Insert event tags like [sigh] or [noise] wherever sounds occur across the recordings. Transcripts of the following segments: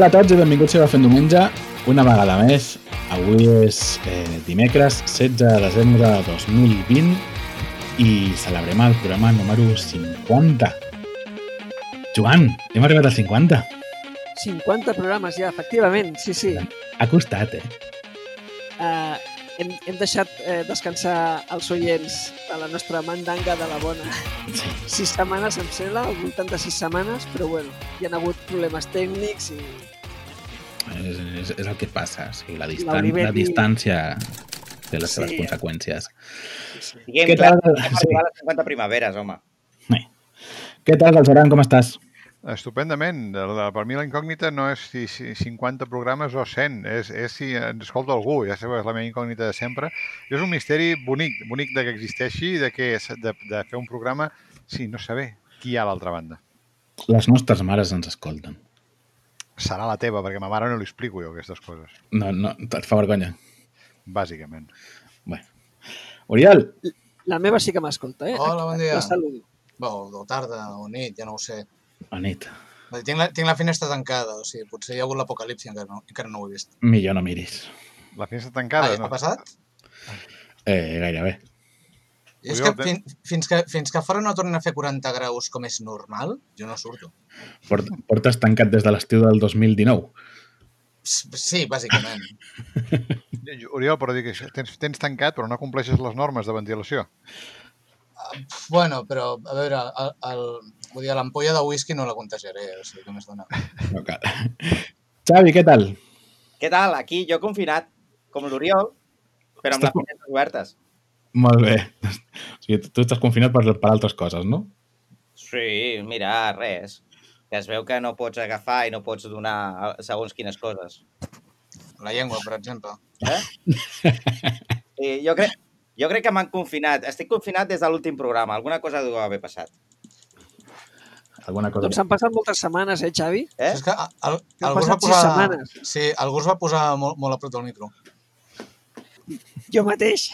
Hola a tots i benvinguts a Fent Diumenge, una vegada més. Avui és eh, dimecres 16 de desembre de 2020 i celebrem el programa número 50. Joan, hem arribat al 50. 50 programes ja, efectivament, sí, sí. Ha costat, eh? Uh, hem, hem deixat eh, descansar els oients de la nostra mandanga de la bona. Sí. [laughs] Sis setmanes, em sembla, al voltant de sis setmanes, però bueno, hi ha hagut problemes tècnics i És, és, és el que passa. O sigui, la, distan la distància té les seves Sí. conseqüències. Diguem Què clar, tal? hem Sí. arribat a les 50 primaveres, home. Què tal, Galceran, com estàs? Estupendament. La- Per mi la incògnita no és si, si 50 programes o 100, és, és si ens escolta algú, ja sabeu, és la meva incògnita de sempre. I és un misteri bonic, bonic de que existeixi, de, que, és- de, de fer un programa, sí, no saber qui hi ha a l'altra banda. Les nostres mares ens escolten. Serà la teva, perquè a ma mare no li explico jo aquestes coses, No, no, et fa vergonya. bàsicament. Bueno. Oriol, la meva sí que m'escolta, eh? Hola, bon dia. La saludo. Bueno, o tarda o nit, ja no ho sé. A nit, Tinc la, tinc la finestra tancada, o sigui, potser hi ha hagut l'apocalipsi, encara, no, encara no ho he vist. millor no miris. La finestra Ah, tancada, ja ha passat? Eh, gairebé. I és que fin, fins, que fins que fora no tornin a fer 40 graus com és normal, jo no surto. Port, portes tancat des de l'estiu del 2019. S- Sí, bàsicament. [laughs] Oriol, però dic, això, tens, tens tancat, però no compleixes les normes de ventilació. Bueno, però, a veure, el, el, vull dir, l'ampolla de whisky no la contagiaré, o sigui, què més dona? No cal. Xavi, què tal? Què tal? Aquí jo confinat, com l'Oriol, però amb Estàs les finestres obertes. Molt bé. O sigui, tu, estàs confinat per, per altres coses, no? Sí, mira, res. Que es veu que no pots agafar i no pots donar segons quines coses. La llengua, per exemple. [laughs] I jo crec, jo crec que m'han confinat. Estic confinat des de l'últim programa. Alguna cosa deu haver passat. Alguna cosa... Doncs han passat moltes setmanes, eh, Xavi? Eh? És que a- el, Han algú es va posar... setmanes. Sí, algú es va posar molt, molt a prop del micro. Jo mateix.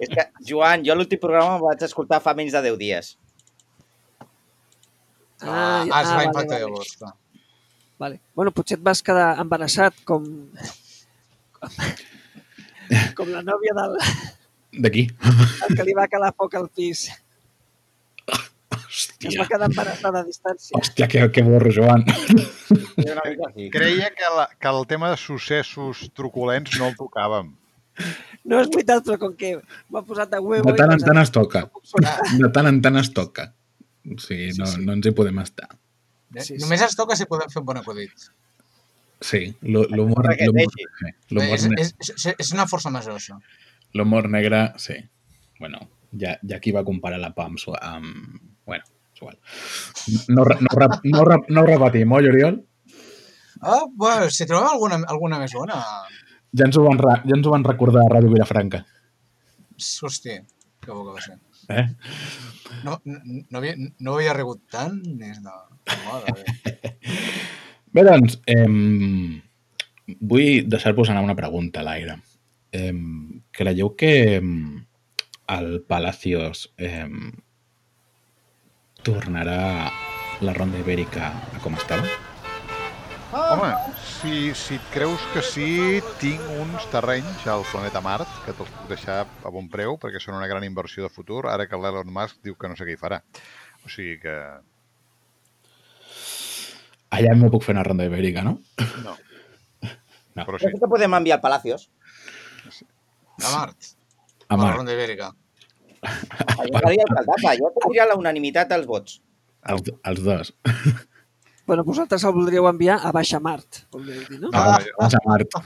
És que, Joan, jo l'últim programa el vaig escoltar fa menys de 10 dies. Ah, ah, es va impactar vale. llavors. clar. Vale. Bueno, potser et vas quedar embarassat com... com la nòvia del, D'aquí. del que li va calar foc al pis. Que es va Hòstia, quedar embarassada a distància. hòstia que, que borro, Joan. Sí. Creia que, la, que el tema de successos truculents no el tocàvem. No és veritat, però com que m'ha posat de huevo... De tant en tant es toca. De tant en tant es toca. O sigui, Sí, no, sí. no ens hi podem estar. Sí, Sí, sí. Només es toca si podem fer un bon acudit. Sí, l'hu- l'humor És, és, és, una força major, això. l'humor negre, sí. Bueno, ja, ja qui va comparar la PAM amb... Bueno, és igual. No, no, no, no ho repetim, oi, Oriol? Ah, bueno, si trobem alguna, alguna més bona... Ja ens ho van, ja ens ho van recordar a Ràdio Vilafranca. Hosti, que bo que va ser. Eh? No, no, no, havia, no havia rigut tant des de... Mare. [laughs] Bé, doncs, eh, vull deixar-vos anar una pregunta a l'aire. Eh, creieu que el Palacios eh, tornarà la ronda ibèrica a com estava? Home, si, si et creus que sí, tinc uns terrenys al planeta Mart que te'ls puc deixar a bon preu perquè són una gran inversió de futur, ara que l'Elon Musk diu que no sé què hi farà. O sigui que... Allà no puc fer una ronda ibèrica, no? No. No. Però sí. crec que podem enviar al Palacios. A Mart. A A la Ronda Ibèrica. Ajudaria a alcaldable. Jo tindria la unanimitat dels vots. els, els dos. Bueno, vosaltres el voldríeu enviar a Baixa Mart, voldríeu dir, no? A, Ah, a, a Mart.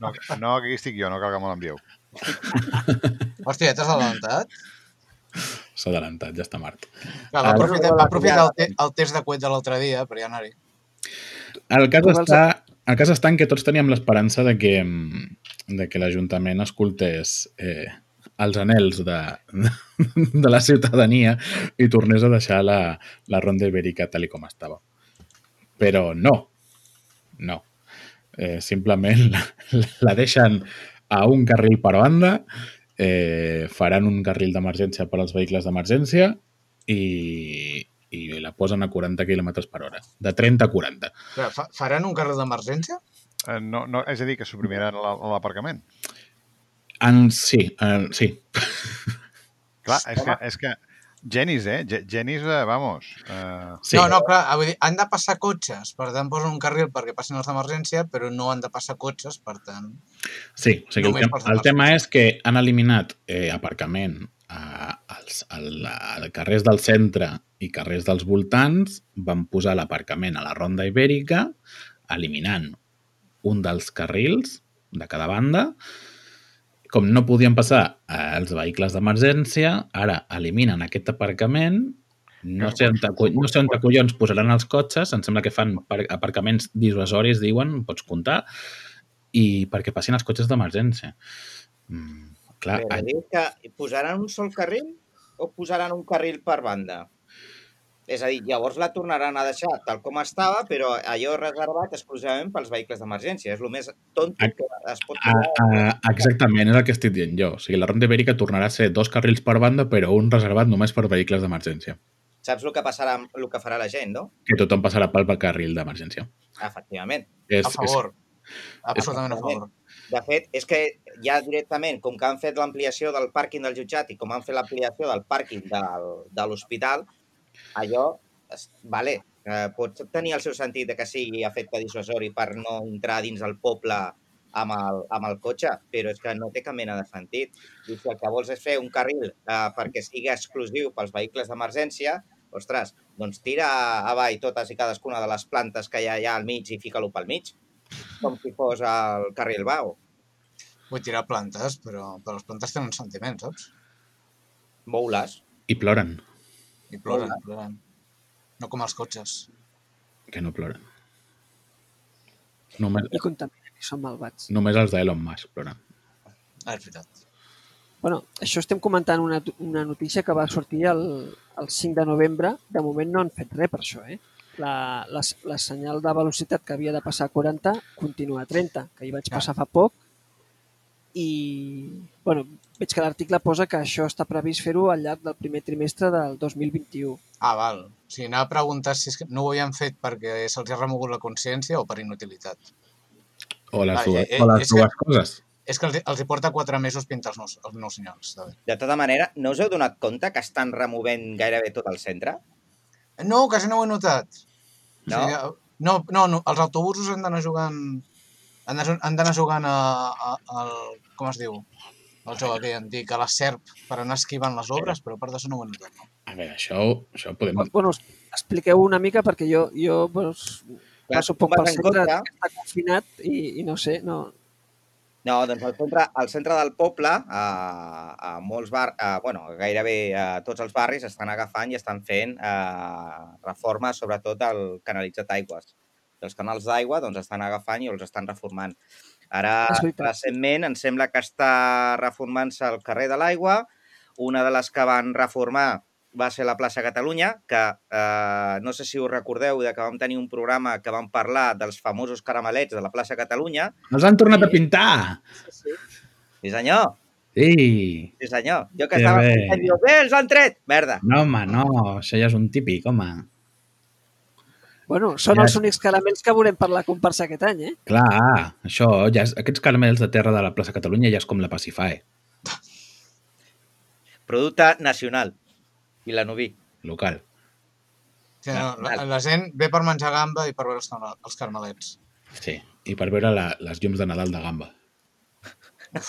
No, no, aquí estic jo, no cal que me l'envieu. [laughs] Hòstia, ja t'has adelantat? S'ha adelantat, ja està Mart. Clar, va Ah, aprofitar, va aprofitar el, te, el test de cuet de l'altre dia per ja anar-hi. El cas, els- està, el cas està en que tots teníem l'esperança de que, mm, de que l'Ajuntament escoltés eh, els anells de, [laughs] de la ciutadania i tornés a deixar la, la ronda ibèrica tal com estava. Però no, no. Eh, simplement la, [laughs] la deixen a un carril per banda, eh, faran un carril d'emergència per als vehicles d'emergència i, i la posen a 40 km per hora. De 30 a 40. Però fa, faran un carril d'emergència? Eh, no, no, és a dir, que suprimiran la- l'aparcament. En, sí, eh, sí. Clar, és que, és que Genis, eh? Ge- Genis, eh, vamos. Eh, sí. No, no, clar, vull dir, han de passar cotxes, per tant posen un carril perquè passin els d'emergència, però no han de passar cotxes, per tant... Sí, o sigui, el, tem el tema és que han eliminat eh, aparcament als, al, a carrers del centre i carrers dels voltants, van posar l'aparcament a la Ronda Ibèrica, eliminant un dels carrils de cada banda. Com no podien passar eh, els vehicles d'emergència, ara eliminen aquest aparcament no sé, on, no sé on te collons posaran els cotxes, em sembla que fan par- aparcaments dissuasoris, diuen, pots comptar, i perquè passin els cotxes d'emergència. Mm, clar, Però a- dius que posaran un sol carril o posaran un carril per banda? És a dir, llavors la tornaran a deixar tal com estava, però allò reservat exclusivament pels vehicles d'emergència. És el més tonto que es pot a, a, exactament, és el que estic dient jo. O sigui, la Ronda Ibèrica tornarà a ser dos carrils per banda, però un reservat només per vehicles d'emergència. Saps el que passarà, el que farà la gent, no? Que tothom passarà pel carril d'emergència. Efectivament. És, A favor. Absolutament a favor. De fet, és que ja directament, com que han fet l'ampliació del pàrquing del jutjat i com han fet l'ampliació del pàrquing del, de l'hospital, allò, vale, eh, pot tenir el seu sentit de que sigui efecte dissuasori per no entrar dins el poble amb el, amb el cotxe, però és que no té cap mena de sentit. I si el que vols és fer un carril eh, perquè sigui exclusiu pels vehicles d'emergència, ostres, doncs tira avall totes i cadascuna de les plantes que hi ha allà al mig i fica-lo pel mig, com si fos el carril Bau. Vull tirar plantes, però, però les plantes tenen sentiments, saps? Mou-les. I ploren, I ploren, ploren. No com els cotxes. que no ploren. Només, I contaminen, i són malvats. només els d'Elon Musk ploren. Ah, és veritat. Bueno, això estem comentant una, una notícia que va sortir el, el 5 de novembre. De moment no han fet res per això, eh? La, la, la senyal de velocitat que havia de passar a 40 continua a 30, que hi vaig Ja. passar fa poc. I, bueno, veig que l'article posa que això està previst fer-ho al llarg del primer trimestre del 2021. Ah, val. O sigui, anava a preguntar si és que no ho havien fet perquè se'ls ha remogut la consciència o per inutilitat. O les dues, eh, eh, o les és que- dues coses. És que els, els hi porta quatre mesos pintar els nous, els nous senyals. De tota manera, no us heu donat compte que estan removent gairebé tot el centre? No, quasi no ho he notat. No? O sigui, no, no, no, els autobusos han d'anar jugant... Han d'anar jugant a, a, al... Com es diu? El joc aquell antic, a la SERP, per anar esquivant les obres, però a part d'això no ho he notat. No? A veure, això, això podem... Bueno, expliqueu una mica perquè jo, jo Clar, passo poc pel centre, està confinat i, i no sé, no, No, doncs al centre, al centre del poble, a, a molts bar, a, bueno, gairebé a tots els barris estan agafant i estan fent eh, reformes, sobretot al canalitzat d'aigües. Els canals d'aigua doncs, estan agafant i els estan reformant. Ara, recentment, em sembla que està reformant-se el carrer de l'aigua. Una de les que van reformar va ser la plaça Catalunya, que eh, no sé si us recordeu de que vam tenir un programa que vam parlar dels famosos caramelets de la plaça Catalunya. Els han tornat a Sí. pintar! Sí, senyor. Sí! Sí, senyor. Jo que Que estava bé. pensant, diu, bé, els han tret! Merda. No, home, no, això ja és un típic, home. Bueno, són Ja els únics caramels que veurem per la comparsa aquest any, eh? Clar, això, ja és, aquests caramels de terra de la plaça Catalunya ja és com la Pacifae, Producte nacional. I la Nubi. local. Sigui, no, la, la gent ve per menjar gamba i per veure els, els carmelets. Sí, i per veure la, les llums de Nadal de gamba. [laughs]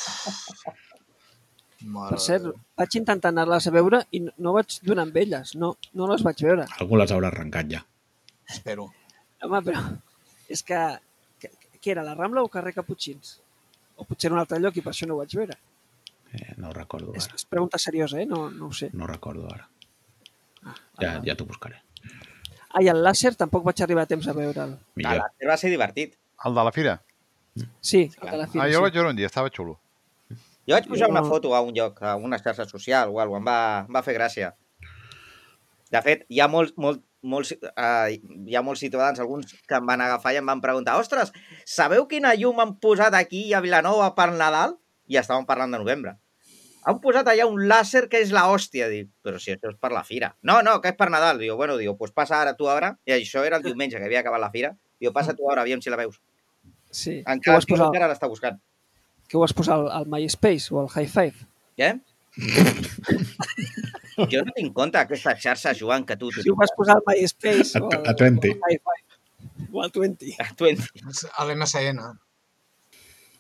Mare Per cert, vaig intentar anar-les a veure i no, vaig donar amb elles, no, no les vaig veure. Algú les haurà arrencat ja. Espero. Home, però és que, que, que era la Rambla o carrer Caputxins? O potser en un altre lloc i per això no ho vaig veure. Eh, no ho recordo És, ara. és pregunta seriosa, eh? No, no ho sé. No ho recordo ara. Ah, Ja, ja t'ho buscaré. Ah, i el làser tampoc vaig arribar a temps a veure'l. Millor. L'Àcer va ser divertit. El de la fira. Sí, el de la Ah, fira, jo el sí. vaig veure un dia, estava xulo. Jo vaig posar Jo una foto a un lloc, a una xarxa social o alguna cosa, em va, em va fer gràcia. De fet, hi ha molts, molt, molts, uh, hi ha molts ciutadans, alguns que em van agafar i em van preguntar ostres, sabeu quina llum han posat aquí a Vilanova per Nadal? I estàvem parlant de novembre. Han posat allà un làser que és la hòstia. Dic, però si això és per la fira. No, no, que és per Nadal. Diu, bueno, diu, pues passa ara tu ara. I això era el diumenge que havia acabat la fira. Diu, passa tu ara, aviam si la veus. Sí. Què ho Encara, has posat, encara l'està buscant. què ho vas posar al, al MySpace o al High Five? Eh? jo no tinc compte aquesta xarxa, Joan, que tu Si ho vas posar al MySpace A- o al, a 20. o al High Five o al 20. Tu ent- A l'MSN.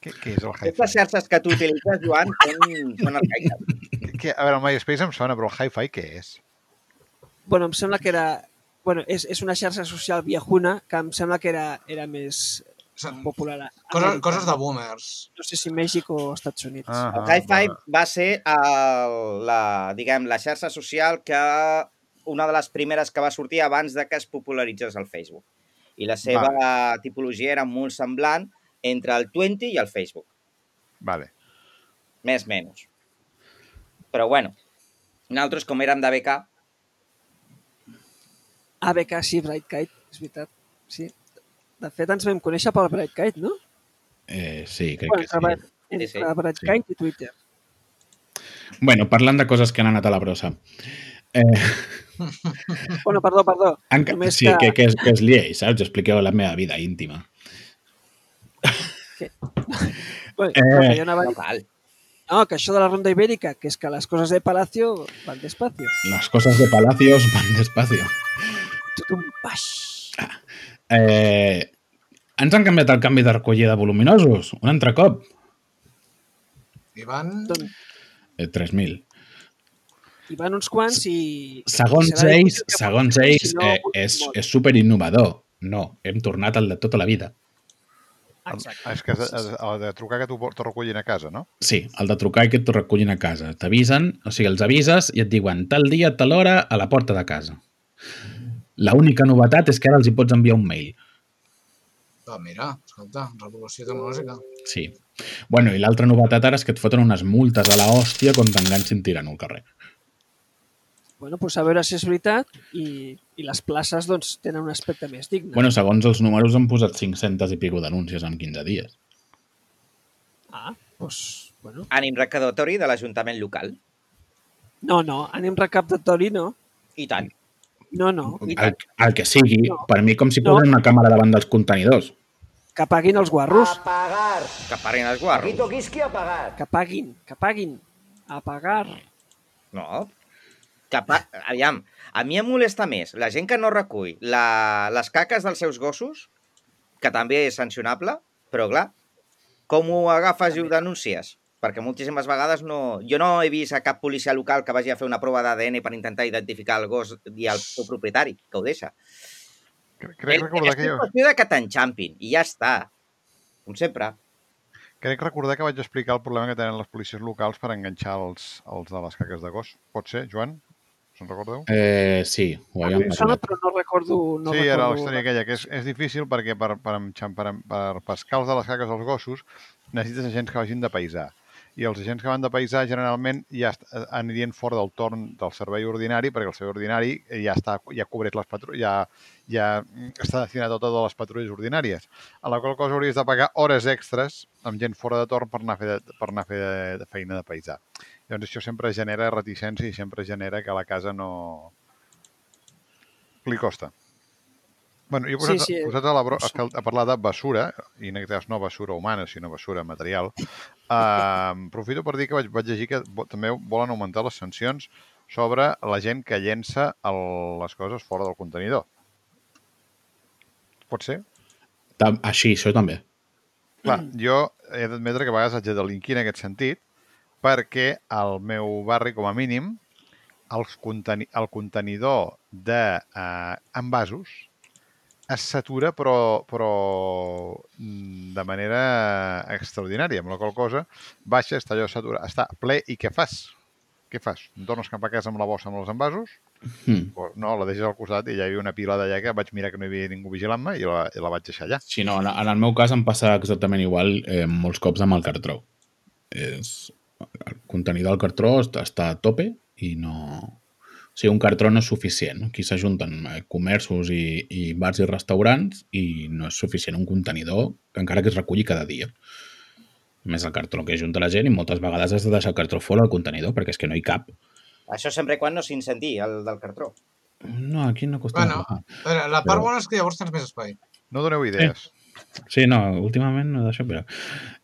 Què, què és el Aquestes hi-fi? xarxes que tu utilitzes, Joan, són, són arcaiques. Que, a veure, el MySpace em sona, però el hi-fi què és? Bueno, em sembla que era... Bueno, és, és una xarxa social viejuna que em sembla que era, era més Són popular. a coses, coses de boomers. No sé si Mèxic o Estats Units. Ah, El High Five va ser el, la, diguem, la xarxa social que una de les primeres que va sortir abans de que es popularitzés el Facebook. I la seva tipologia era molt semblant entre el 20 i el Facebook, Vale. més menys. Però bueno, nosaltres com érem de BK, ABK, sí, Bright Kite, és veritat. Sí. De fet, ens vam conèixer pel Bright Kite, no? Eh, sí, crec Bueno, que sí. entre Sí, sí. Bright Sí. I Twitter. Bueno, parlant de coses que han anat a la brossa. Eh, Bueno, perdó, perdó. en, Només sí, que, que, és, que és llei, saps? Expliqueu la meva vida íntima. [laughs] Bueno, Eh, no, que jo anava no que això de la ronda ibèrica, que és que les coses de Palacio van despacio. Las cosas de palacios van despacio. Tot un baix. Eh, ens han canviat el canvi de recollida voluminosos, un altre cop. I van... Doncs Eh, 3.000. hi van uns quants i... Segons ells, que segons ells si no, eh, és, és super innovador. No, hem tornat al de tota la vida. Exacte. És que el de trucar que t'ho recullin a casa, no? Sí, el de trucar i que t'ho recullin a casa. T'avisen, o sigui, els avises i et diuen tal dia, tal hora, a la porta de casa. La única novetat és que ara els hi pots enviar un mail. Ah, mira, escolta, revolució tecnològica. Sí. Bueno, i l'altra novetat ara és que et foten unes multes a la hòstia quan t'enganxin tirant al carrer. Bueno, doncs a veure si és veritat i, i les places doncs, tenen un aspecte més digne. Bueno, segons els números han posat 500 i pico denúncies en 15 dies. Ah, doncs, bueno. Ànim recaudatori de l'Ajuntament local. No, no, anem recaptatori, no. I tant. No, no. El, el que sigui, No. per mi com si No. posen una càmera davant dels contenidors. Que paguin els guarros. Apagar. Que parin els guarros. Kiski. Que paguin, que paguin. A pagar. No. Que pa... Aviam, a mi em molesta més la gent que no recull la... les caques dels seus gossos, que també és sancionable, però clar, com ho agafes i ho denuncies? Perquè moltíssimes vegades no... Jo no he vist a cap policia local que vagi a fer una prova d'ADN per intentar identificar el gos i el seu propietari, que ho deixa. Crec, crec recordar que és jo... qüestió de que t'enxampin, i ja està. Com sempre. Crec recordar que vaig explicar el problema que tenen les policies locals per enganxar els, els de les caques de gos. Pot ser, Joan? Se'n recordeu? Eh, sí, ho havíem Em sona, parlat. però no recordo... No sí, era la recordo... història aquella, que és, és difícil perquè per, per, per, per pescar els de les caques dels gossos necessites agents que vagin de paisà. I els agents que van de paisà generalment ja est- anirien fora del torn del servei ordinari perquè el servei ordinari ja està ja cobreix les patrulles, ja, ja està destinat a totes les patrulles ordinàries. A la qual cosa hauries de pagar hores extres amb gent fora de torn per anar a fer, de, per anar a fer de, de feina de paisà. Llavors això sempre genera reticència i sempre genera que la casa no... li costa. Bueno, jo he posat, Sí, sí, sí. posat a, la, bro- a, a parlar de basura, i en aquest cas no basura humana, sinó basura material, uh, aprofito per dir que vaig, vaig llegir que també volen augmentar les sancions sobre la gent que llença el, les coses fora del contenidor. Pot ser? Tam- Així, això també. Clar, jo he d'admetre que a vegades haig de delinquir en aquest sentit perquè al meu barri, com a mínim, els conteni el contenidor de eh, es satura però, però mm, de manera extraordinària, amb la qual cosa baixa, està allò saturat, està ple i què fas? Què fas? Em tornes cap a casa amb la bossa amb els envasos? O, no, la deixes al costat i ja hi havia una pila d'allà que vaig mirar que no hi havia ningú vigilant-me i la, i la vaig deixar allà. Sí, no, en, en el meu cas em passa exactament igual eh, molts cops amb el cartró. És, el contenidor del cartró està, està a tope i no... O sigui, un cartró no és suficient. Aquí s'ajunten eh, comerços i, i bars i restaurants i no és suficient un contenidor, encara que es reculli cada dia. més el cartró que junta la gent i moltes vegades has de deixar el cartró fora del contenidor perquè és que no hi cap. Això sempre quan no s'incendi, el del cartró. No, aquí no costa Bueno. A veure, la part Però- bona és que llavors tens més espai. No doneu idees. Sí, no, últimament no d'això, però...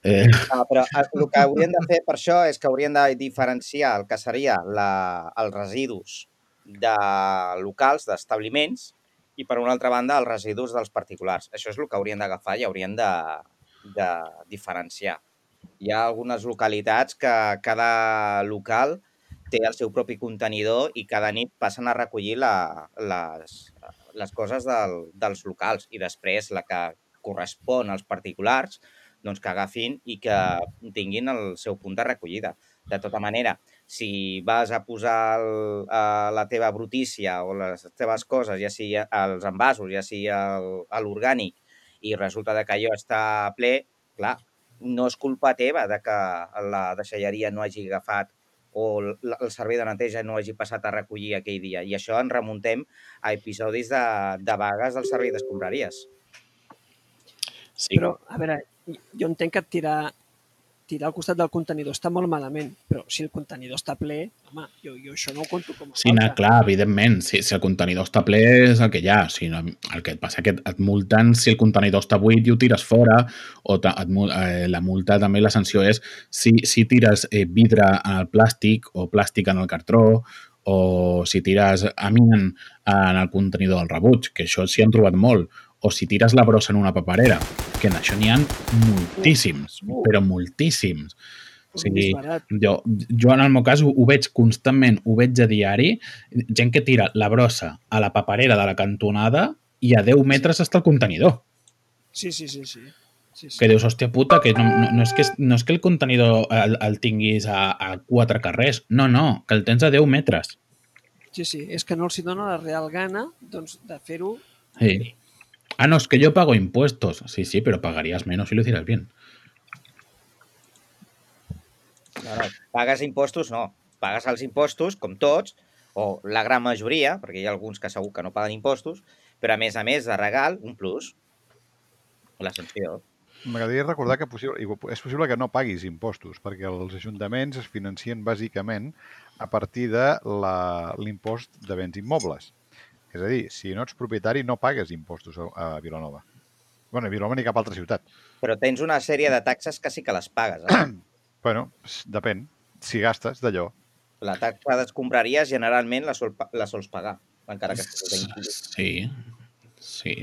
Eh, No, però el que haurien de fer per això és que haurien de diferenciar el que seria la, els residus de locals, d'establiments, i per una altra banda els residus dels particulars. Això és el que haurien d'agafar i haurien de, de diferenciar. Hi ha algunes localitats que cada local té el seu propi contenidor i cada nit passen a recollir la, les, les coses del, dels locals i després la que correspon als particulars doncs que agafin i que tinguin el seu punt de recollida. De tota manera, si vas a posar el, a la teva brutícia o les teves coses, ja sigui els envasos, ja sigui el- a l'orgànic, i resulta de que allò està ple, clar, no és culpa teva de que la deixalleria no hagi agafat o el, el servei de neteja no hagi passat a recollir aquell dia. I això ens remuntem a episodis de, de vagues del servei d'escombraries. sí, Però, a veure, jo entenc que tirar, tirar al costat del contenidor està molt malament, però si el contenidor està ple, home, jo, jo això no ho conto com a Sí, no, clar, evidentment, si, si el contenidor està ple és el que hi ha, si no, el que et passa que et, et multen si el contenidor està buit i ho tires fora, o ta, et, eh, la multa també, la sanció és si, si tires eh, vidre en el plàstic o plàstic en el cartró, o si tires amiant en el contenidor del rebuig, que això s'hi han trobat molt, o si tires la brossa en una paperera, que en això n'hi ha moltíssims, Uh. però moltíssims. O sigui, jo, jo en el meu cas ho, ho veig constantment, ho veig a diari, gent que tira la brossa a la paperera de la cantonada i a 10 metres està el contenidor. Sí, sí, sí, sí. sí, sí. Que dius, hòstia puta, que no, no, no, és, que, no és que el contenidor el, el tinguis a, a quatre carrers. No, no, que el tens a 10 metres. Sí, sí, és que no els hi dona la real gana doncs, de fer-ho. Sí. Ah, no, es que yo pago impuestos. Sí, sí, pero pagarías menos si lo hicieras bien. No, no, pagues impostos, no. Pagues els impostos, com tots, o la gran majoria, perquè hi ha alguns que segur que no paguen impostos, però a més a més de regal, un plus. La sanció. M'agradaria recordar que possible, és possible que no paguis impostos, perquè els ajuntaments es financien bàsicament a partir de la- l'impost de béns immobles. És a dir, si no ets propietari no pagues impostos a, a Vilanova. bueno, a Vilanova ni cap altra ciutat. Però tens una sèrie de taxes que sí que les pagues. Eh? [clears throat] Bueno, depèn. Si gastes d'allò. La taxa d'escombraries generalment la, sol, la sols pagar, encara que. Sí, sí.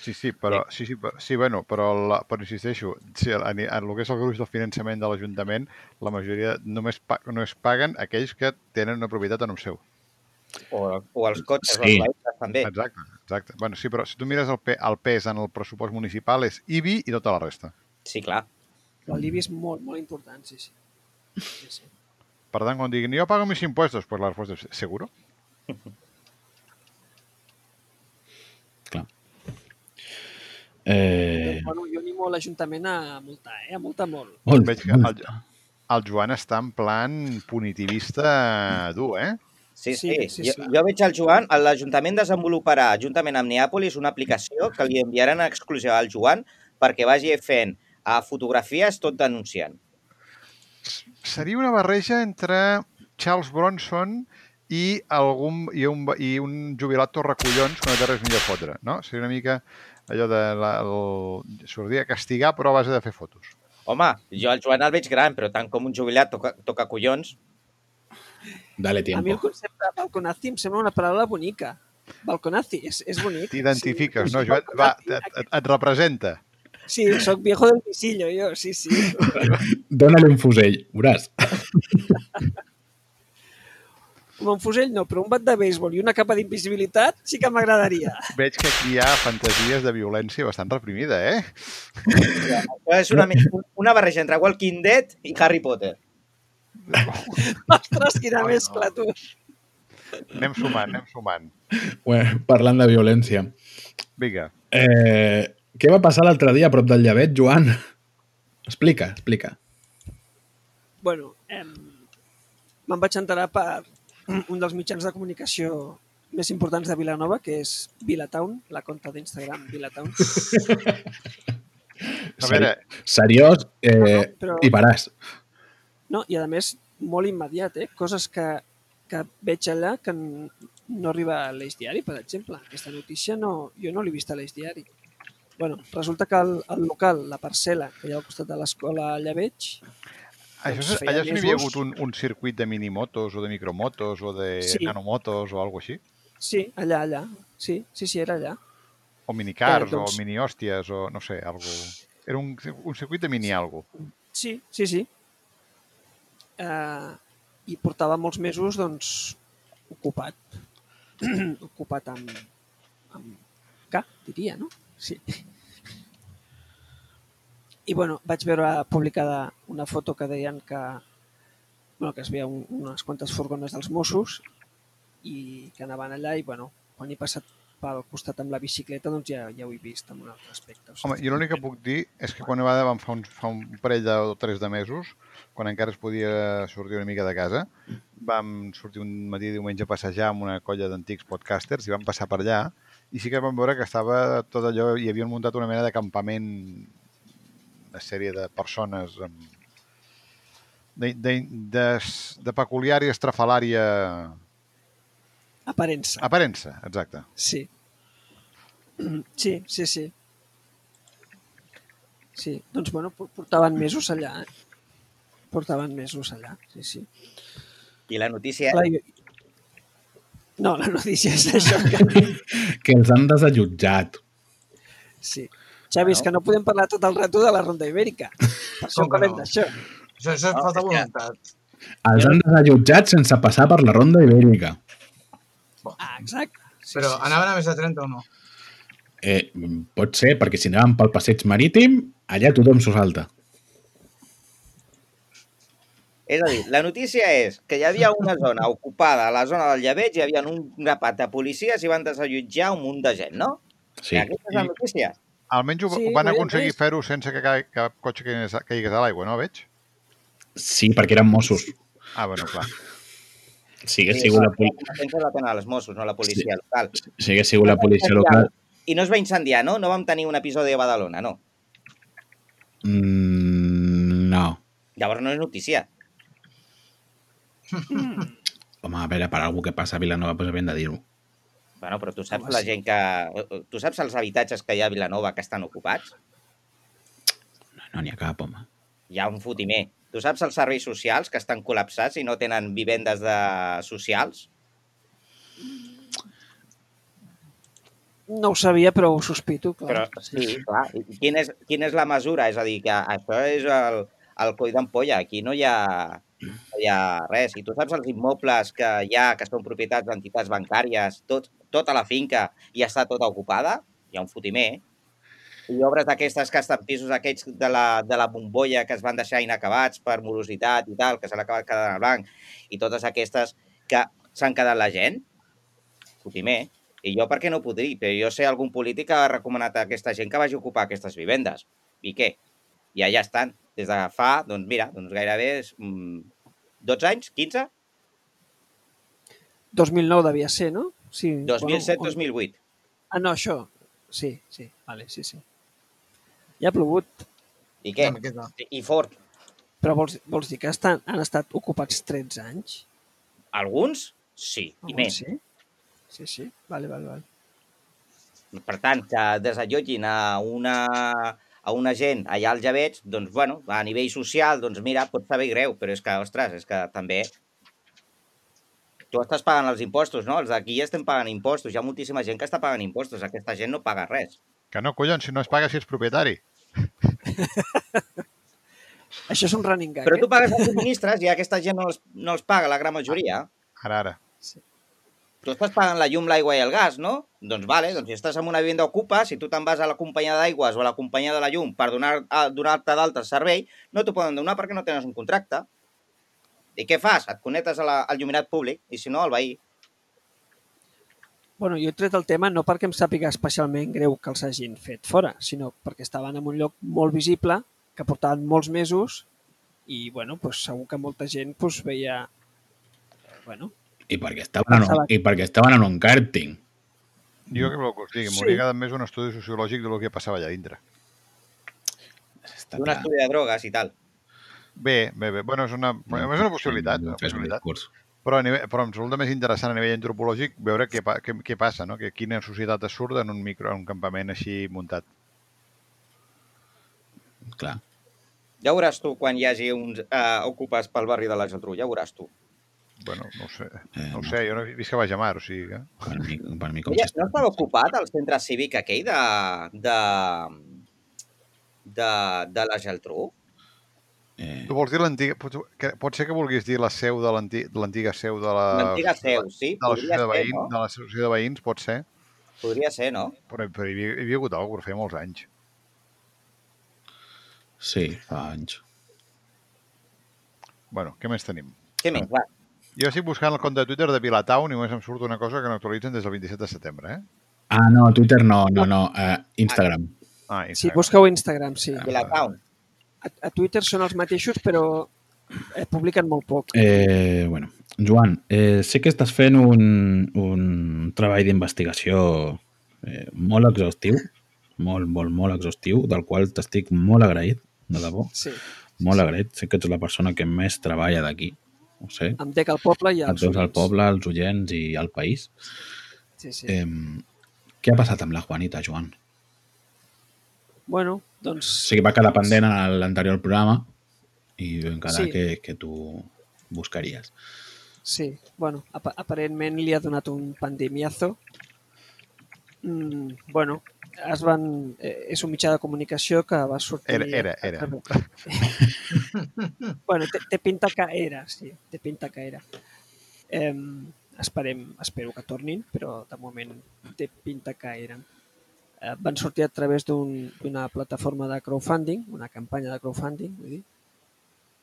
Sí, sí, però, sí, sí, però, sí, bueno, però, la, però insisteixo, si en, en el que és el gruix del finançament de l'Ajuntament, la majoria només, pa, només paguen aquells que tenen una propietat a nom seu. O, o els cotxes, Sí. els vehicles també. Exacte, exacte. Bueno, sí, però si tu mires el, pe, el pes en el pressupost municipal és IBI i tota la resta. Sí, clar. L'IBI és molt, molt important, sí, sí. sí, sí. Per tant, quan diguin, jo pago mis impuestos, pues la resposta és, ¿seguro? [laughs] Clar. Eh, Doncs, bueno, jo animo l'Ajuntament a multar, eh? a multar molt. molt, Veig que el, el Joan està en plan punitivista dur, eh? Sí, Sí, sí. sí, jo, sí. jo veig el Joan, l'Ajuntament desenvoluparà, juntament amb Neàpolis, una aplicació que li enviaran en exclusiva al Joan perquè vagi fent a fotografies tot denunciant. Seria una barreja entre Charles Bronson i, algun, i, un, i un jubilat torracollons que no té res millor a fotre, no? Seria una mica allò de la, el, sortia castigar però a base de fer fotos. Home, jo el Joan el veig gran, però tant com un jubilat toca, toca collons. Dale A mi el tiempo. concepte de balconazi em sembla una paraula bonica. Balconazi, és, és bonic. T'identifiques, sí, no, Joan? Va, et, et, et representa. Sí, sóc viejo del visillo, jo, sí, sí. [laughs] Dónale un fusell, veuràs. Un fusell no, però un bat de béisbol i una capa d'invisibilitat sí que m'agradaria. Veig que aquí hi ha fantasies de violència bastant reprimida, eh? Això és una, una barreja entre Walking Dead i Harry Potter. [laughs] Ostres, quina mescla, tu. Anem sumant, anem sumant. Bueno, parlant de violència. Vinga. Eh, què va passar l'altre dia a prop del Llevet, Joan? Explica, explica. Bueno, em, me'n vaig enterar per un dels mitjans de comunicació més importants de Vilanova, que és Vilatown, la conta d'Instagram Vilatown. A veure, seriós eh, No, no, però- i veràs. No, i a més, molt immediat, eh? Coses que, que veig allà que no arriba a l'Eix Diari, per exemple. Aquesta notícia no, jo no l'he vist a l'Eix Diari. bueno, resulta que el, el local, la parcel·la que hi ha al costat de l'escola Lleveig, això, doncs és- allà sí n'hi havia hagut un, un circuit de minimotos o de micromotos o de Sí. nanomotos o alguna així? sí, allà, allà. Sí, sí, sí, era allà. O minicars Eh, doncs- o mini-hòsties o no sé, algo... Era un, un circuit de mini algo. Sí, sí, sí. Uh, I portava molts mesos, doncs, ocupat. [clears throat] ocupat amb, amb K, diria, no? Sí. I, bueno, vaig veure publicada una foto que deien que, bueno, que es veia un, unes quantes furgones dels Mossos i que anaven allà i, bueno, quan he passat pel costat amb la bicicleta, doncs ja, ja ho he vist en un altre aspecte. O sigui, Home, jo l'únic que puc dir és que quan va fa un, fa un parell de, o tres de mesos, quan encara es podia sortir una mica de casa, vam sortir un matí diumenge a passejar amb una colla d'antics podcasters i vam passar per allà i sí que vam veure que estava tot allò, hi havien muntat una mena de campament una sèrie de persones amb de, de, de, de peculiar i estrafalària Aparença. aparença, exacte. Sí. Sí, sí, sí. Sí, doncs bueno, por- portaven mesos allà, eh? Portaven mesos allà, sí, sí. I la notícia... Jo... No, la notícia és això. Que... [laughs] Que els han desallotjat. Sí. Xavi, és que no podem parlar tot el rato de la Ronda Ibèrica. Per això que parlem no? d'això. Això, això és No, falta és que- voluntat. Els han desallotjat sense passar per la ronda ibèrica. Ah, exacte. Sí, Però sí, anaven a més de 30 o no? Eh, pot ser, perquè si anàvem pel passeig marítim, allà tothom s'ho salta. És a dir, la notícia és que hi havia una zona ocupada, a la zona del Lleveig, hi havia un grapat de policies i van desallotjar un munt de gent, no? Sí. I aquesta és la I- notícia. Almenys ho, Sí, ho van aconseguir fer-ho sense que ca- cap cotxe caigués a l'aigua, no, veig? Sí, perquè eren Mossos. Ah, bueno, clar. Si hagués sigut la, pol La tenen els Mossos, no la policia local. si hagués sigut la policia local... I no es va incendiar, no? No vam tenir un episodi a Badalona, no. Mm, no. Llavors no és notícia. [laughs] Home, a veure, per algú que passa a Vilanova, doncs havien de dir-ho. Bueno, però tu saps Home, la sí. gent que... Tu saps els habitatges que hi ha a Vilanova que estan ocupats? No, no n'hi ha cap, home. Hi ha un fotimer. Tu saps els serveis socials que estan col·lapsats i no tenen vivendes de socials? No ho sabia, però ho sospito, clar. Però sí, clar. Quina és, quina és la mesura? És a dir, que això és el, el coll d'ampolla. Aquí no hi, ha, no hi ha res. I tu saps els immobles que hi ha, que són propietats d'entitats bancàries, tot, tota la finca i està tota ocupada? Hi ha un fotimer. I obres d'aquestes que estan pisos aquests de la, de la bombolla que es van deixar inacabats per morositat i tal, que s'han acabat quedant a blanc, i totes aquestes que s'han quedat la gent, fotimer. I jo per què no podria? Però jo sé algun polític que ha recomanat a aquesta gent que vagi a ocupar aquestes vivendes. I què? I allà estan. Des de fa, doncs mira, doncs gairebé és, mm, 12 anys, 15? 2009 devia ser, no? Sí. 2007-2008. Ah, no, això. Sí, sí, vale, sí, sí. Ja ha plogut, I què? I, fort. però vols, vols dir que estan, han estat ocupats 13 anys? Alguns? Sí, i més. Sí? Sí, sí, vale, vale, vale. Per tant, que desallotgin a una, a una gent allà als Javets, doncs, bueno, a nivell social, doncs mira, pot saber greu, però és que, ostres, és que també tu estàs pagant els impostos, no? Els d'aquí estem pagant impostos. Hi ha moltíssima gent que està pagant impostos. Aquesta gent no paga res. Que no, collons, si no es paga si ets propietari. [laughs] Això és un running gag, Però tu eh? pagues els subministres i aquesta gent no els, no els paga, la gran majoria. Ara, ara. Tu estàs pagant la llum, l'aigua i el gas, no? Doncs vale, doncs si estàs en una vivenda ocupa, si tu te'n vas a la companyia d'aigües o a la companyia de la llum per donar- a- donar-te d'altre servei, no t'ho poden donar perquè no tens un contracte. I què fas? Et connectes a la, al lluminat públic i si no, al veí. Bueno, jo he tret el tema no perquè em sàpiga especialment greu que els hagin fet fora, sinó perquè estaven en un lloc molt visible, que portaven molts mesos i, bueno, pues, segur que molta gent pues, veia... eh, Bueno, I perquè estaven en un, i perquè estaven en un càrting. Jo què voleu que us digui? Sí. M'hauria agradat més un estudi sociològic del que passava allà dintre. Està clar. estudi de drogues i tal. Bé, bé, bé. Bueno, és una, bueno, és una possibilitat. Una És un possibilitat. Però, a nivell, però em resulta més interessant a nivell antropològic veure què, què, què passa, no? Que quina societat es surt en un micro, en un campament així muntat. Clar. Ja veuràs tu quan hi hagi uns uh, ocupes pel barri de la Geltrú, ja veuràs tu. Bueno, no ho sé. Eh, No ho no. sé, jo no he vist que vagi a mar, o sigui que... Per mi, per mi com Ja, si- no estava ocupat el centre cívic aquell de, de, de, de la Geltrú? Eh, Tu vols dir l'antiga... Pot, pot ser que vulguis dir la seu de l'anti- de l'antiga seu de la... L'antiga seu, sí? De associació de, veïns, no? de l'associació de veïns, pot ser. Podria ser, no? Però, però hi, havia, hi havia hagut alguna cosa, feia molts anys. sí, fa anys. Bueno, què més tenim? Què més? Va. Jo estic buscant el compte de Twitter de Vilatown i només em surt una cosa que no actualitzen des del 27 de setembre, eh? Ah, no, Twitter no, no, no. Uh, Instagram. Ah, Sí, Instagram. busqueu a Instagram, sí. Vilatown. A, a Twitter són els mateixos, però eh, publiquen molt poc. Eh, bueno, Joan, eh, sé que estàs fent un, un treball d'investigació eh, molt exhaustiu, molt, molt, molt exhaustiu, del qual t'estic molt agraït, de debò, Sí. molt agraït. Sé que ets la persona que més treballa d'aquí, ho sé. Em dec al poble i Et als veus al poble, als oients i al país. Sí, sí. Eh, què ha passat amb la Juanita, Joan? Bueno, O doncs... sigui, va quedar pendent en l'anterior programa i vam quedar Sí. que, que tu buscaries. Sí, bueno, ap aparentment li ha donat un pandemiazo. Mm, bueno, es van, eh, és un mitjà de comunicació que va sortir... Era, era, era. [laughs] bueno, té, té pinta que era, sí, té pinta que era. Eh, esperem, espero que tornin, però de moment té pinta que eren. Eh, van sortir a través d'un- d'una plataforma de crowdfunding, una campanya de crowdfunding, vull dir,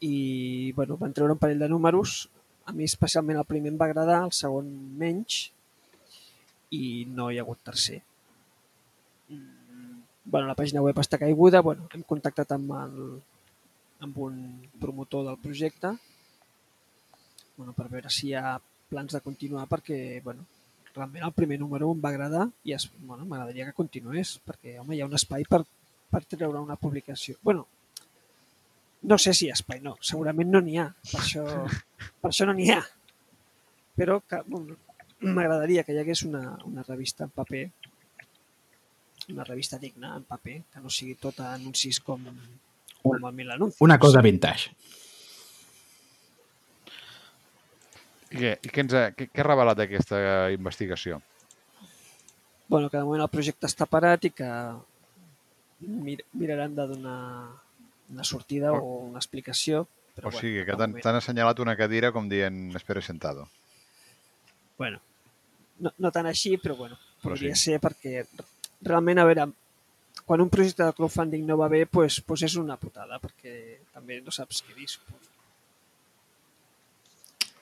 i bueno, van treure un parell de números. A mi especialment el primer em va agradar, el segon menys, i no hi ha hagut tercer. Mm, bueno, la pàgina web està caiguda, bueno, hem contactat amb, el, amb un promotor del projecte bueno, per veure si hi ha plans de continuar perquè bueno, realment el primer número em va agradar i es, bueno, m'agradaria que continués perquè home, hi ha un espai per, per treure una publicació. bueno, no sé si espai, no, segurament no n'hi ha, per això, [laughs] per això no n'hi ha. Però que, bueno, m'agradaria que hi hagués una, una revista en paper, una revista digna en paper, que no sigui tot anuncis com, com el mil anuncis. Una cosa vintage. I què, i què, ens ha, què, què ha revelat aquesta investigació? bueno, que de moment el projecte està parat i que mir miraran de donar una sortida O- o una explicació. Però o sigui, que t'han moment- assenyalat una cadira com dient espera sentado. Bueno, no, no tant així, però bueno, Però podria sí. ser perquè realment, a veure, quan un projecte de crowdfunding no va bé, pues, pues és una putada, perquè també no saps què dir, suposo.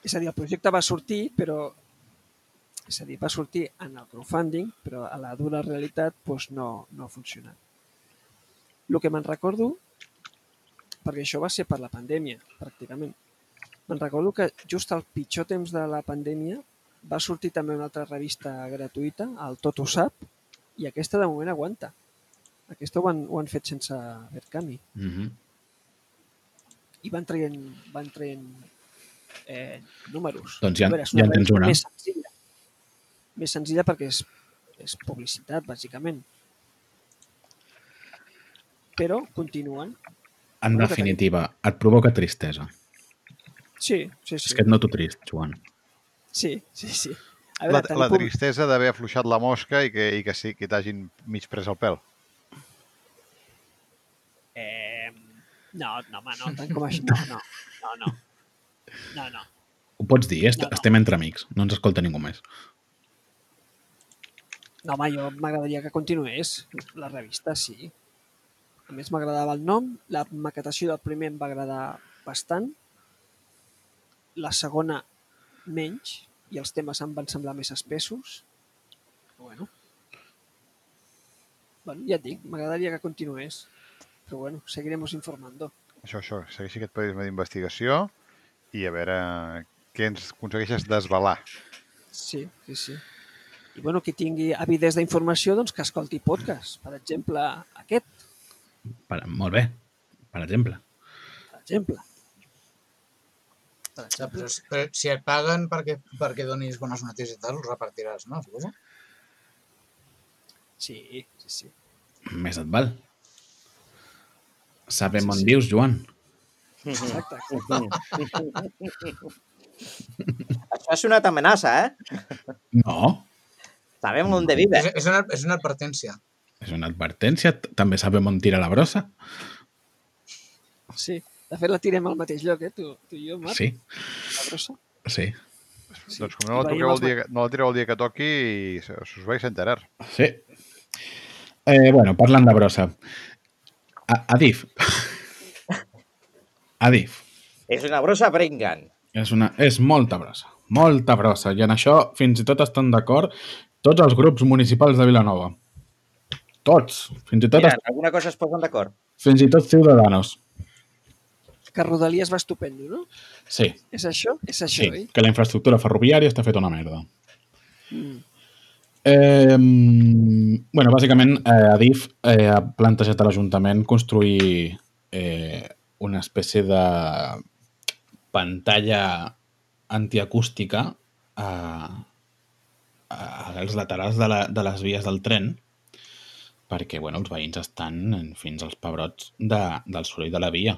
És a dir, el projecte va sortir, però és a dir, va sortir en el crowdfunding, però a la dura realitat pues, no, no ha funcionat. El que me'n recordo, perquè això va ser per la pandèmia, pràcticament, me'n recordo que just al pitjor temps de la pandèmia va sortir també una altra revista gratuïta, el Tot ho sap, i aquesta de moment aguanta. Aquesta ho han, ho han fet sense Verkami. Mm -hmm. I van traient, van traient eh, números. Doncs ja- veure, és ja en tens una. Més senzilla. Més senzilla perquè és, és publicitat, bàsicament. Però continuen. En que definitiva, et provoca tristesa. Sí, sí, sí. És que et noto trist, Joan. Sí, sí, sí. A La, tenir la pub- tristesa d'haver afluixat la mosca i que, i que sí, que t'hagin mig pres el pèl. Eh, no, no, home, no, tant com això. No, no, no, no. No, no. Ho pots dir, est No, no. estem entre amics, no ens escolta ningú més. No, home, jo m'agradaria que continués la revista, sí. A més, m'agradava el nom, la maquetació del primer em va agradar bastant, la segona menys, i els temes em van semblar més espessos. Però bueno. Bueno, ja et dic, m'agradaria que continués. Però bueno, seguiremos informando. Això, això, segueixi aquest periodisme d'investigació i a veure què ens aconsegueixes desvelar. Sí, sí, sí. I bueno, qui tingui avidesa d'informació, doncs que escolti podcast. Per exemple, aquest. Per, molt bé. per exemple. per exemple. Per exemple, però, però si et paguen perquè, perquè donis bones notícies i tal, els repartiràs, no? Suposo? Sí, sí, sí. Més et val. Sabem Sí, on sí. vius, Joan. Exacte. Això ha sonat amenaça, eh? No, Sabem on de vive. És, és, una, és una advertència. és una advertència. També sabem on tira la brossa. Sí. De fet, la tirem al mateix lloc, eh? Tu, tu i jo, Marc. Sí, La brossa. sí, Sí. Doncs com no la, toqueu el dia, que- no la tireu el dia que toqui, us vais a enterar. sí. Eh, bueno, parlant de brossa. A Adif. Adif. És una brossa Bringan. És, una, és molta brossa. Molta brossa. I en això fins i tot estan d'acord tots els grups municipals de Vilanova. Tots. Fins i tot, Mira, en alguna cosa es posen d'acord. fins i tot Ciudadanos. Que Rodalies va estupendo, no? Sí, És això? És això, sí. oi? Que la infraestructura ferroviària està feta una merda. Mm. Eh, bueno, bàsicament, eh, Adif eh, ha plantejat a l'Ajuntament construir eh, una espècie de pantalla antiacústica a, a, als laterals de, la, de les vies del tren perquè bueno, els veïns estan fins als pebrots de, del soroll de la via.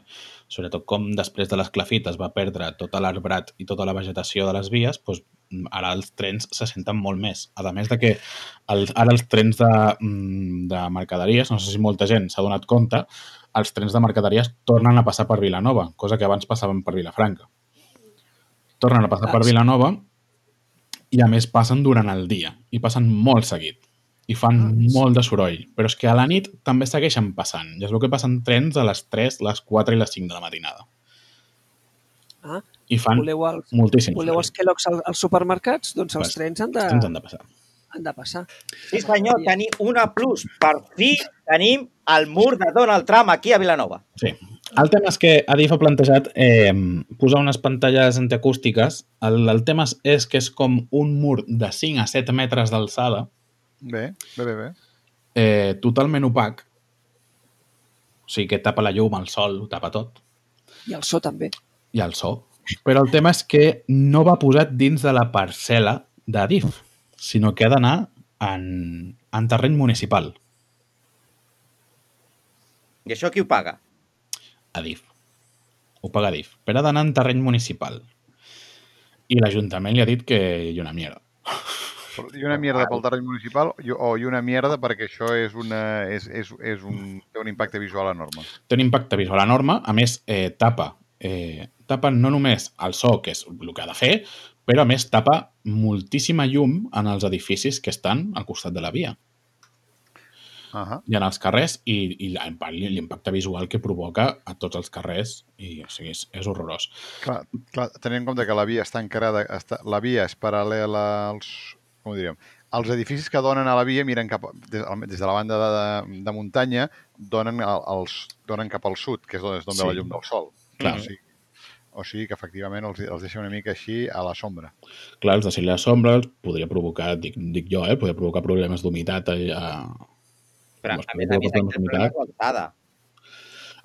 Sobretot com després de l'esclafit es va perdre tot l'arbrat i tota la vegetació de les vies, doncs, ara els trens se senten molt més. A més de que el, ara els trens de, mm, de mercaderies, no sé si molta gent s'ha donat compte, els trens de mercaderies tornen a passar per Vilanova, cosa que abans passaven per Vilafranca. Tornen a passar per. Vilanova i a més passen durant el dia i passen molt seguit i fan Ah, molt de soroll. Però és que a la nit també segueixen passant. I és el que passen trens a les 3, les 4 i les 5 de la matinada. Ah, I fan voleu, el, moltíssim voleu els Kellogg's al- als supermercats? Doncs els Pues, trens han de, Els trens han de passar. Han de passar. Sí, senyor, tenim una plus. Per fi tenim el mur de Donald Trump aquí a Vilanova. Sí. El tema és que Adif ha plantejat eh, posar unes pantalles antiacústiques. El, el tema és- que és com un mur de 5 a 7 metres d'alçada, Bé, bé, bé, bé. eh, totalment opac. O sigui, que tapa la llum, el sol, ho tapa tot. I el so també. i el so. Però el tema és que no va posat dins de la parcel·la d'Adif, sinó que ha d'anar en, en terreny municipal, I això qui ho paga? Adif. Ho paga Adif. Però ha d'anar en terreny municipal. I l'Ajuntament li ha dit que hi ha una mierda. I una mierda pel terreny municipal o i una mierda perquè això és una, és, és, és un, té un impacte visual enorme. Té un impacte visual enorme, a més, eh, tapa, eh, tapa no només el so, que és el que ha de fer, però a més tapa moltíssima llum en els edificis que estan al costat de la via. Uh -huh. i en els carrers i, i l'impa- l'impacte visual que provoca a tots els carrers i o sigui, és, és horrorós. Clar, clar, tenint en compte que la via està encarada, està, la via és paral·lela als, com diríem, els edificis que donen a la via miren cap, des, des de la banda de, de, de muntanya donen, al- als, donen cap al sud, que és d'on és ve Sí. la llum del sol. Clar. O sigui, o sigui que efectivament els, els deixa una mica així a la sombra. Clar, els de si la sombra els podria provocar, dic, dic jo, eh, podria provocar problemes d'humitat a, a, Però, a més a més, aquí el problema és l'alçada.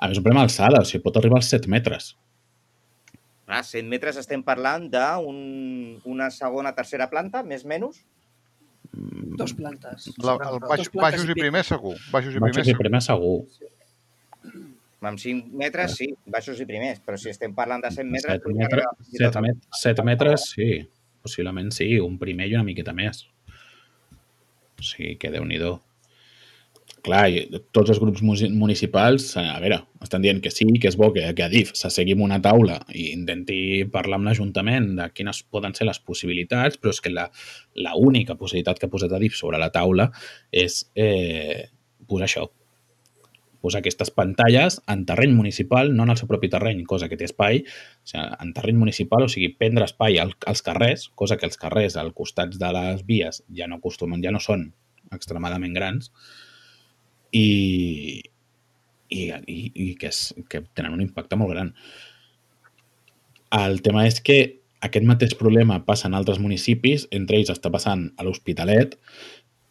a més un problema d'alçada, o sigui, pot arribar als 7 metres. A 100 metres estem parlant d'una un, una segona, tercera planta, més o menys. Dos plantes. La, el baix, Dos plantes baixos i pic. primers segur. Baixos i Baixos primers i segur. primer segur. Amb 5 metres, sí, baixos i primers, però si estem parlant de 100 metres... 7 podria metres, arribar fins i tot 7, a- met 7 metres, sí. Possiblement sí, un primer i una miqueta més. O sigui, que déu nhi Clar, i tots els grups municipals, a veure, estan dient que sí, que és bo que, que Adif s'assegui en una taula i intenti parlar amb l'Ajuntament de quines poden ser les possibilitats, però és que la, la única possibilitat que ha posat Adif sobre la taula és eh, posar això, posar aquestes pantalles en terreny municipal, no en el seu propi terreny, cosa que té espai, o sigui, en terreny municipal, o sigui, prendre espai al, als carrers, cosa que els carrers al costats de les vies ja no acostumen, ja no són extremadament grans, i, i, i, i que, és, que tenen un impacte molt gran. El tema és que aquest mateix problema passa en altres municipis, entre ells està passant a l'Hospitalet,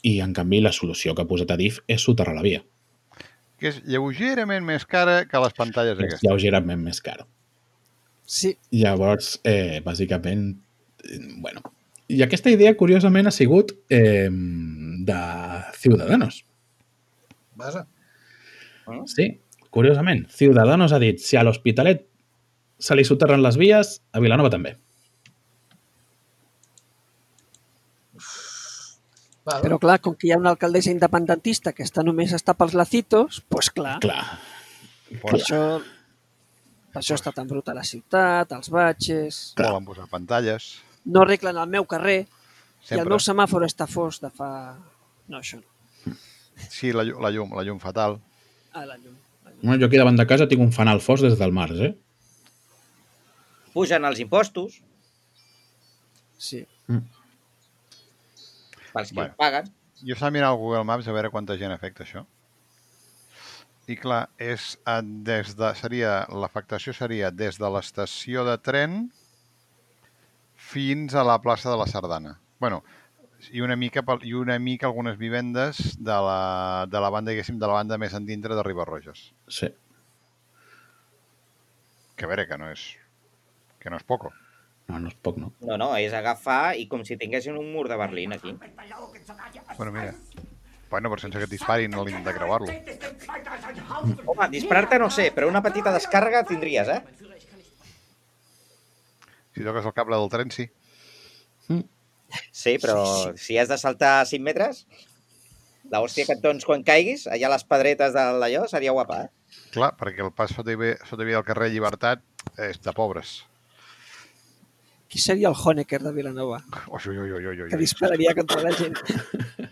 i en canvi la solució que ha posat Adif és soterrar la via. Que és lleugerament més cara que les pantalles És aquestes. lleugerament més car. Sí, Llavors, eh, bàsicament, eh, bueno... I aquesta idea, curiosament, ha sigut eh, de Ciudadanos. Vaja. Sí, curiosament. Ciudadanos ha dit, si a l'Hospitalet se li soterren les vies, a Vilanova també. Val. però clar, com que hi ha una alcaldessa independentista que està només està pels lacitos, doncs pues clar, Clar, per això, per això està tan bruta la ciutat, els batxes... clar. Volen posar pantalles. No arreglen el meu carrer i el Sempre. meu semàfor està fos de fa... No, això no. Sí, la, la llum, la llum fatal. Ah, la llum. La llum. Bueno, jo aquí davant de casa tinc un fanal fos des del març, eh? Pugen els impostos Sí. Pels que Bueno. paguen. Jo estava mirant al Google Maps a veure quanta gent afecta això. I clar, és eh, des de, seria l'afectació seria des de l'estació de tren fins a la plaça de la Sardana. bueno, i una mica i una mica algunes vivendes de la, de la banda, diguéssim, de la banda més endintre de Ribarroges. Sí. Que a veure, que no és que no és poco. No, no és poc, no? No, no, és agafar i com si tinguessin un mur de Berlín aquí. Bueno, mira. Bueno, però sense que et disparin a l'int de creuar-lo. Home, disparar-te no sé, però una petita descàrrega tindries, eh? Si toques el cable del tren, sí. Sí, però si has de saltar 5 metres, la hòstia que et dones quan caiguis, allà a les pedretes de d'allò, seria guapa, eh? Clar, perquè el pas sota, sota via del carrer Llibertat és de pobres. Qui seria el Honecker de Vilanova? Ui, ui, ui, ui, ui, Que dispararia contra la gent.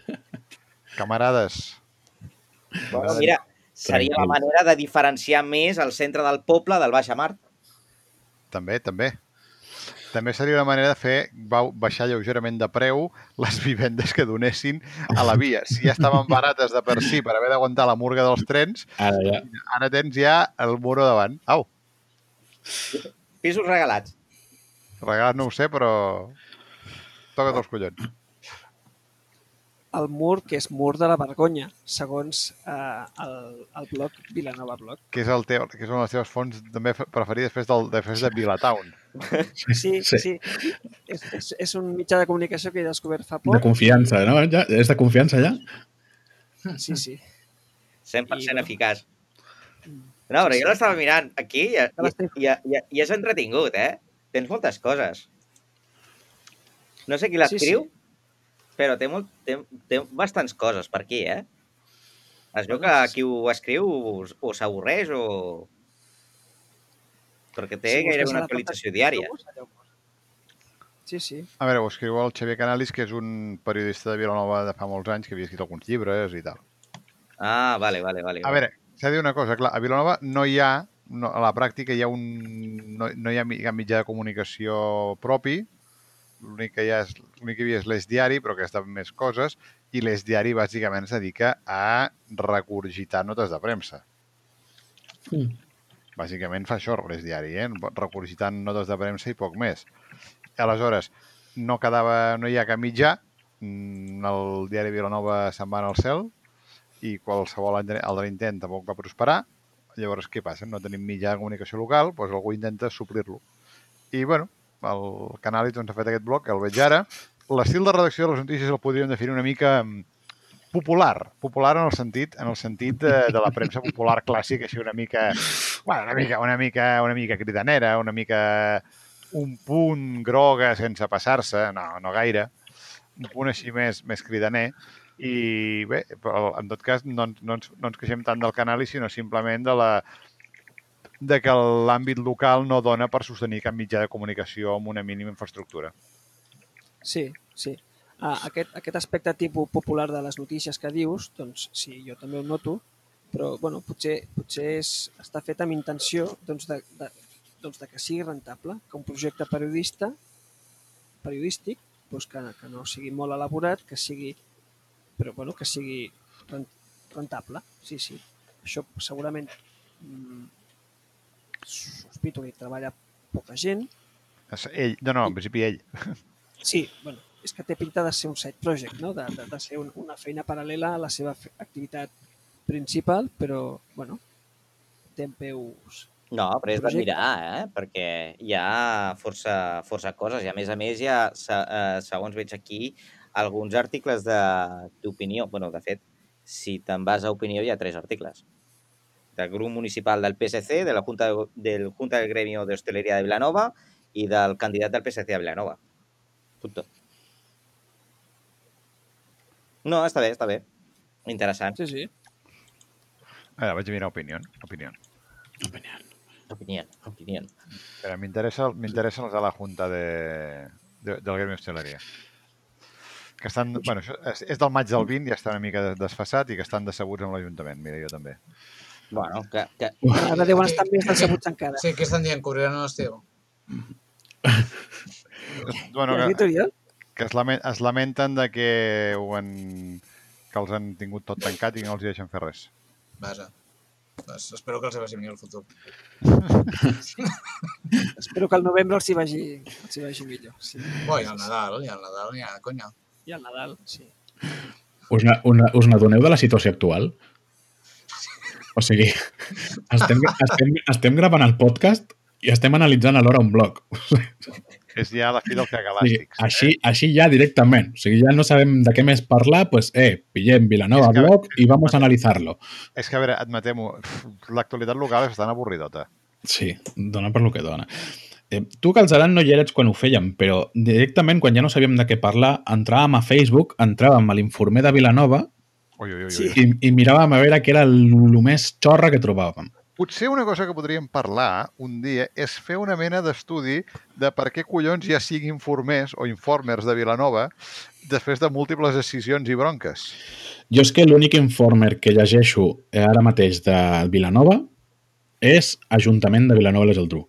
[laughs] Camarades, Bueno, mira, seria la Tranquil. manera de diferenciar més el centre del poble del Baixa Mar. també, també. També seria una manera de fer ba- baixar lleugerament de preu les vivendes que donessin a la via. Si ja estaven barates de per si per haver d'aguantar la murga dels trens, Ara ja... ara tens ja el muro davant. Au, Pisos regalats. Regalat no ho sé, però toca't els collons. El mur, que és mur de la vergonya, segons eh, el, el blog Vilanova Blog. Que és, el teu, que és una de les teves fonts també preferides després, del, després de Vilatown. Sí, sí. Sí. sí. És, és, és un mitjà de comunicació que he descobert fa De poc. confiança, no? Ja, és de confiança, ja? Sí, sí. 100% I, bueno. eficaç. No, però jo l'estava mirant aquí i, i, i, i és entretingut, eh? Tens moltes coses. No sé qui l'escriu, Sí, però té, molt, té, té bastants coses per aquí, eh? Es veu que qui ho escriu o, s'avorreix o... Perquè té Si gairebé una actualització diària. Sí, sí. A veure, ho escriu el Xavier Canalis, que és un periodista de Vilanova de fa molts anys, que havia escrit alguns llibres i tal. Ah, vale, vale, vale. A veure, s'ha de dir una cosa, clar, a Vilanova no hi ha, no, a la pràctica hi ha un, no, no hi ha cap mitjà de comunicació propi, l'únic que hi ha és, l'únic que hi havia és l'Eix Diari, però que està fent més coses, i l'Eix Diari bàsicament es dedica a regurgitar notes de premsa. Mm. Bàsicament fa això l'Eix Diari, eh? regurgitant notes de premsa i poc més. Aleshores, no quedava, no hi ha cap mitjà, mm, el diari Vilanova se'n va al cel i qualsevol altre intent tampoc va prosperar. Llavors, què passa? No tenim mitjà de comunicació local, doncs algú intenta suplir-lo. I, bueno, el Canalis doncs, ha fet aquest bloc, el veig ara. L'estil de redacció de les notícies el podríem definir una mica mm, popular. Popular en el sentit en el sentit de, de la premsa popular clàssica, així una mica, bueno, una mica, una mica, una mica cridanera, una mica un punt groga sense passar-se, no, no gaire, un punt així més, més cridaner, i bé, però en tot cas no, no, ens, no ens queixem tant del canal, sinó simplement de la de que l'àmbit local no dona per sostenir cap mitjà de comunicació amb una mínima infraestructura. Sí, sí. Ah, aquest, aquest aspecte tipus popular de les notícies que dius, doncs sí, jo també ho noto, però bueno, potser, potser és, està fet amb intenció doncs, de, de, doncs, de que sigui rentable, que un projecte periodista periodístic doncs, que, que no sigui molt elaborat, que sigui, però bueno, que sigui ren- rentable. Sí, sí. Això segurament mm, sospito que hi treballa poca gent, Ell, no, no, en principi ell. Sí, bueno, és que té pinta de ser un side project, no? de, de, de ser un, una feina paral·lela a la seva activitat principal, però, bueno, Dem Peus... No, però és d'admirar, eh? perquè hi ha força, força coses i a més a més se- eh, segons veig aquí, alguns articles de- d'opinió. bueno, de fet, si te'n vas a opinió hi ha tres articles. Del grup municipal del PSC, de la Junta, de, del Junta del Gremio de Hostelería de Vilanova i del candidat del PSC a Vilanova. Punto. No, està bé, està bé. Interessant. Sí, sí. Ara, vaig a mirar opinió. opinió. Opinió. Opinió, opinió. M'interessa m'interessa els de la Junta de, de, del Gremi Hosteleria. Que estan, bueno, això és, és del maig del 20 i està una mica desfassat i que estan decebuts amb l'Ajuntament. Mira, jo també. Bueno, que, que, Ara deuen estar més decebuts encara. Sí, què estan dient? [laughs] Que obriran l'estiu? Bueno, que, que es, lament, es lamenten de que, ho han, que els han tingut tot tancat i no els hi deixen fer res. Vaja. Pues espero que els hi vagi millor el futur. [laughs] Espero que al novembre els hi vagi, els hi vagi millor. Sí. Bo, i el Nadal, i el Nadal, ja, conya. I al Nadal, sí. Us, na- una- us n'adoneu de la situació actual? O sigui, estem, estem, estem gravant el podcast i estem analitzant alhora un blog. És ja la fi del O sigui, cagalàstics. així, així ja directament. O sigui, ja no sabem de què més parlar, pues, eh, pillem Vilanova que- blog i vamos a analitzar-lo. És que, a veure, admetem-ho, l'actualitat local és bastant avorridota. Sí, dona per lo que dona. Eh, tu, Calzaran, no hi eres quan ho fèiem, però directament, quan ja no sabíem de què parlar, entràvem a Facebook, entràvem a l'informer de Vilanova Ui, ui, ui. Sí. i, i miràvem a veure què era el, el més xorra que trobàvem. Potser una cosa que podríem parlar un dia és fer una mena d'estudi de per què collons hi ha cinc informers o informers de Vilanova després de múltiples decisions i bronques. Jo és que l'únic informer que llegeixo ara mateix de Vilanova és Ajuntament de Vilanova i la Geltrú.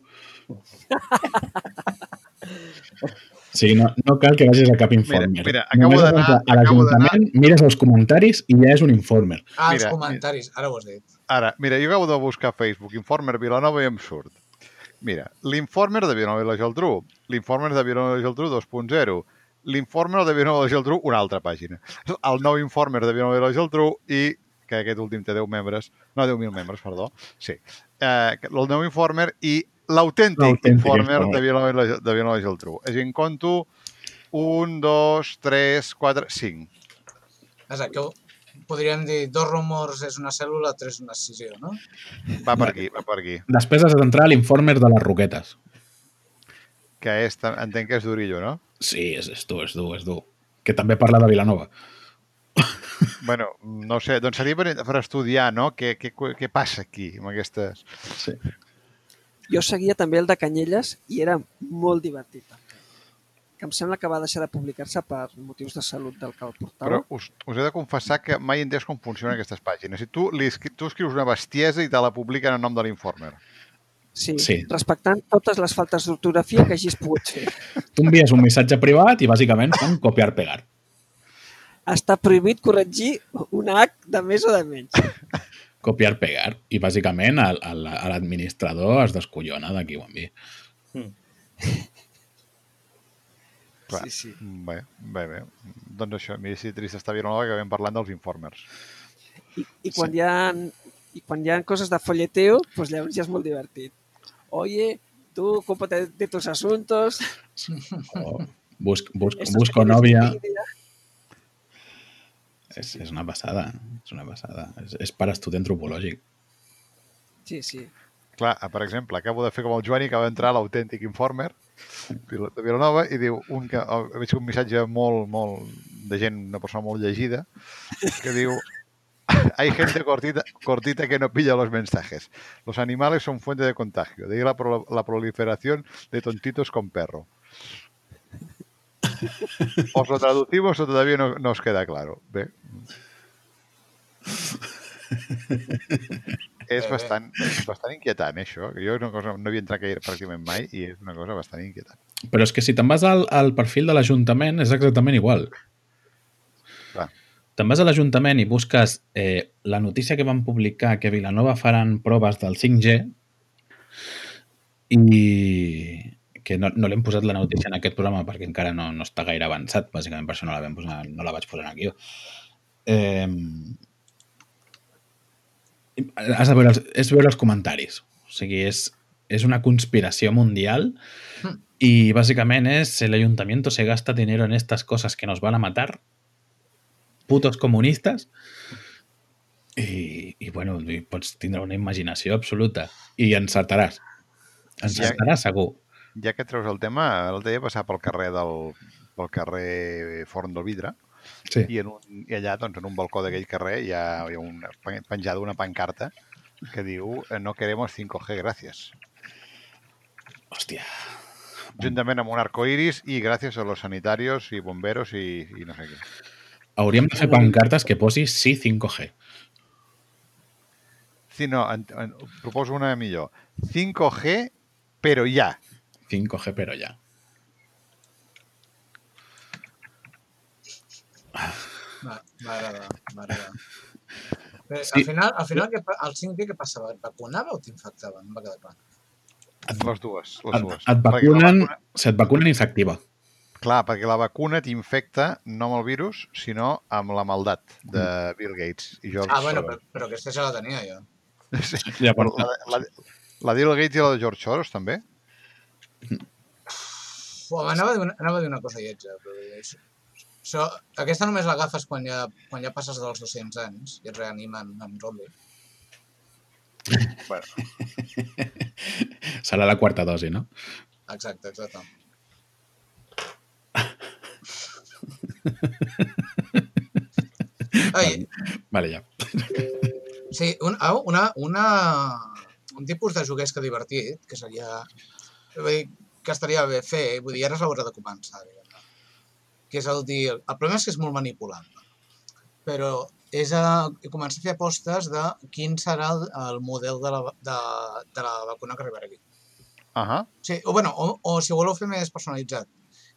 Sigui, no, no cal que vagis a cap informer. mira, acabo Només d'anar- a acabo l'Ajuntament, mires els comentaris i ja és un informer. Ah, els Mira, comentaris, ara ho has dit. Ara, mira, jo acabo de buscar a Facebook Informer Vilanova i em surt. Mira, l'informer de Vilanova i la Geltrú, l'informer de Vilanova i la Geltrú 2.0, l'informer de Vilanova i la Geltrú, una altra pàgina. El nou informer de Vilanova i la Geltrú i que aquest últim té 10 membres, no, 10.000 membres, perdó, sí. Eh, el nou informer i l'autèntic informer de Vilanova de Vilanova i Geltrú. És a dir, en compto 1, 2, 3, 4, 5. Vaja, que ho- podríem dir dos rumors és una cèl·lula, tres una escissió, no? Va per aquí, va per aquí. Després has d'entrar a l'informer de les Roquetes. Que és, entenc que és d'Orillo, no? Sí, és, és dur, és dur, és dur. Que també parla de Vilanova. [laughs] Bueno, no ho sé, doncs seria per, per estudiar, no? Què, què, què passa aquí amb aquestes... Sí. Jo seguia també el de Canyelles i era molt divertit. també. Que em sembla que va deixar de publicar-se per motius de salut del que el portava. Però us, us he de confessar que mai he entès com funcionen aquestes pàgines. Si tu, li, escri- tu escrius una bestiesa i te la publiquen en nom de l'informer. Sí, Sí. respectant totes les faltes d'ortografia que hagis pogut fer. [laughs] Tu envies un missatge privat i bàsicament fan copiar-pegar. Està prohibit corregir una H de més o de menys. [laughs] Copiar-pegar. I bàsicament el- l'administrador es descollona de envia. Clar. Sí, sí. Bé, bé, bé. Doncs això, mira si trist està Vilanova que vam parlant dels informers. I, i, quan hi ha, I quan hi ha coses de folleteo, pues llavors ja és molt divertit. Oye, tu ocúpate de tus asuntos. [laughs] O busc, busc, busco que tienes envidia. És, és una passada. És una passada. És, és per estudi antropològic. Sí, sí. Clar, ah, per exemple, acabo de fer com el Joan i acaba d'entrar l'autèntic informer de Vilanova i diu un que, oh, veig un missatge molt, molt de gent, una persona molt llegida, que diu hay gente cortita, cortita que no pilla los mensajes. Los animales son fuente de contagio. De ahí la, pro- la proliferación de tontitos con perro. [laughs] ¿Os lo traducimos o todavía no, no os queda claro? Bé. és bastant, és bastant inquietant, eh, això. Jo és una cosa, no havia entrat pràcticament mai i és una cosa bastant inquietant. Però és que si te'n vas al, al perfil de l'Ajuntament és exactament igual. Clar. Te'n vas a l'Ajuntament i busques eh, la notícia que van publicar que Vilanova faran proves del 5G i que no, no l'hem posat la notícia en aquest programa perquè encara no, no està gaire avançat, bàsicament per això no la, vam posar, no la vaig posar aquí. jo. Eh, has de veure els, és veure els comentaris. O sigui, és, és una conspiració mundial Hmm. y básicamente es el ayuntamiento se gasta dinero en estas cosas que nos van a matar. Putos comunistas. I, i bueno, i pots tindre una imaginació absoluta i encertaràs. Encertaràs segur. Ja que treus el tema, l'altre dia passar pel carrer del pel carrer Forn del Vidre Sí. i, en un, i allà, doncs, en un balcó d'aquell carrer hi ha, hi ha una, penjada una pancarta que diu eh, no queremos 5G, gràcies. Hòstia. Juntament amb un arco iris i gràcies a los sanitarios i bomberos i, i no sé què. Hauríem de fer pancartes que posi sí 5G. Sí, no, en, en, proposo una millor. 5G, però ja. 5G, però ja. Va- M'agrada, m'agrada. Sí. Al final, al final què, pa- el 5G què passava? Et vacunava o t'infectava? No em va quedar clar. Les dues, les Et, dues. et vacunen, vacuna- se't vacunen i s'activa. Clar, perquè la vacuna t'infecta no amb el virus, sinó amb la maldat de Bill Gates i George Ah, bueno, però, però aquesta ja la tenia jo. Sí. Ja, la, la, la de Bill Gates i la de George Soros, també? Uf, anava, a dir una, anava a dir una cosa lletja, però dir, això, això, aquesta només l'agafes quan, ja, quan ja passes dels 200 anys i et reanimen amb zombi. Bueno, serà la quarta dosi, no? Exacte, exacte. Ai, Vale, ja. Sí, un, una, una, un tipus de juguesca divertit, que seria... Dir, que estaria bé fer, vull dir, ara és l'hora de començar, diguem-ne. Que és el dir... El problema és que és molt manipulable. Però és a, començar a fer apostes de quin serà el, el model de la, de, de la vacuna que arribarà aquí. ahà. Sí, o, bueno, o, o si voleu fer més personalitzat,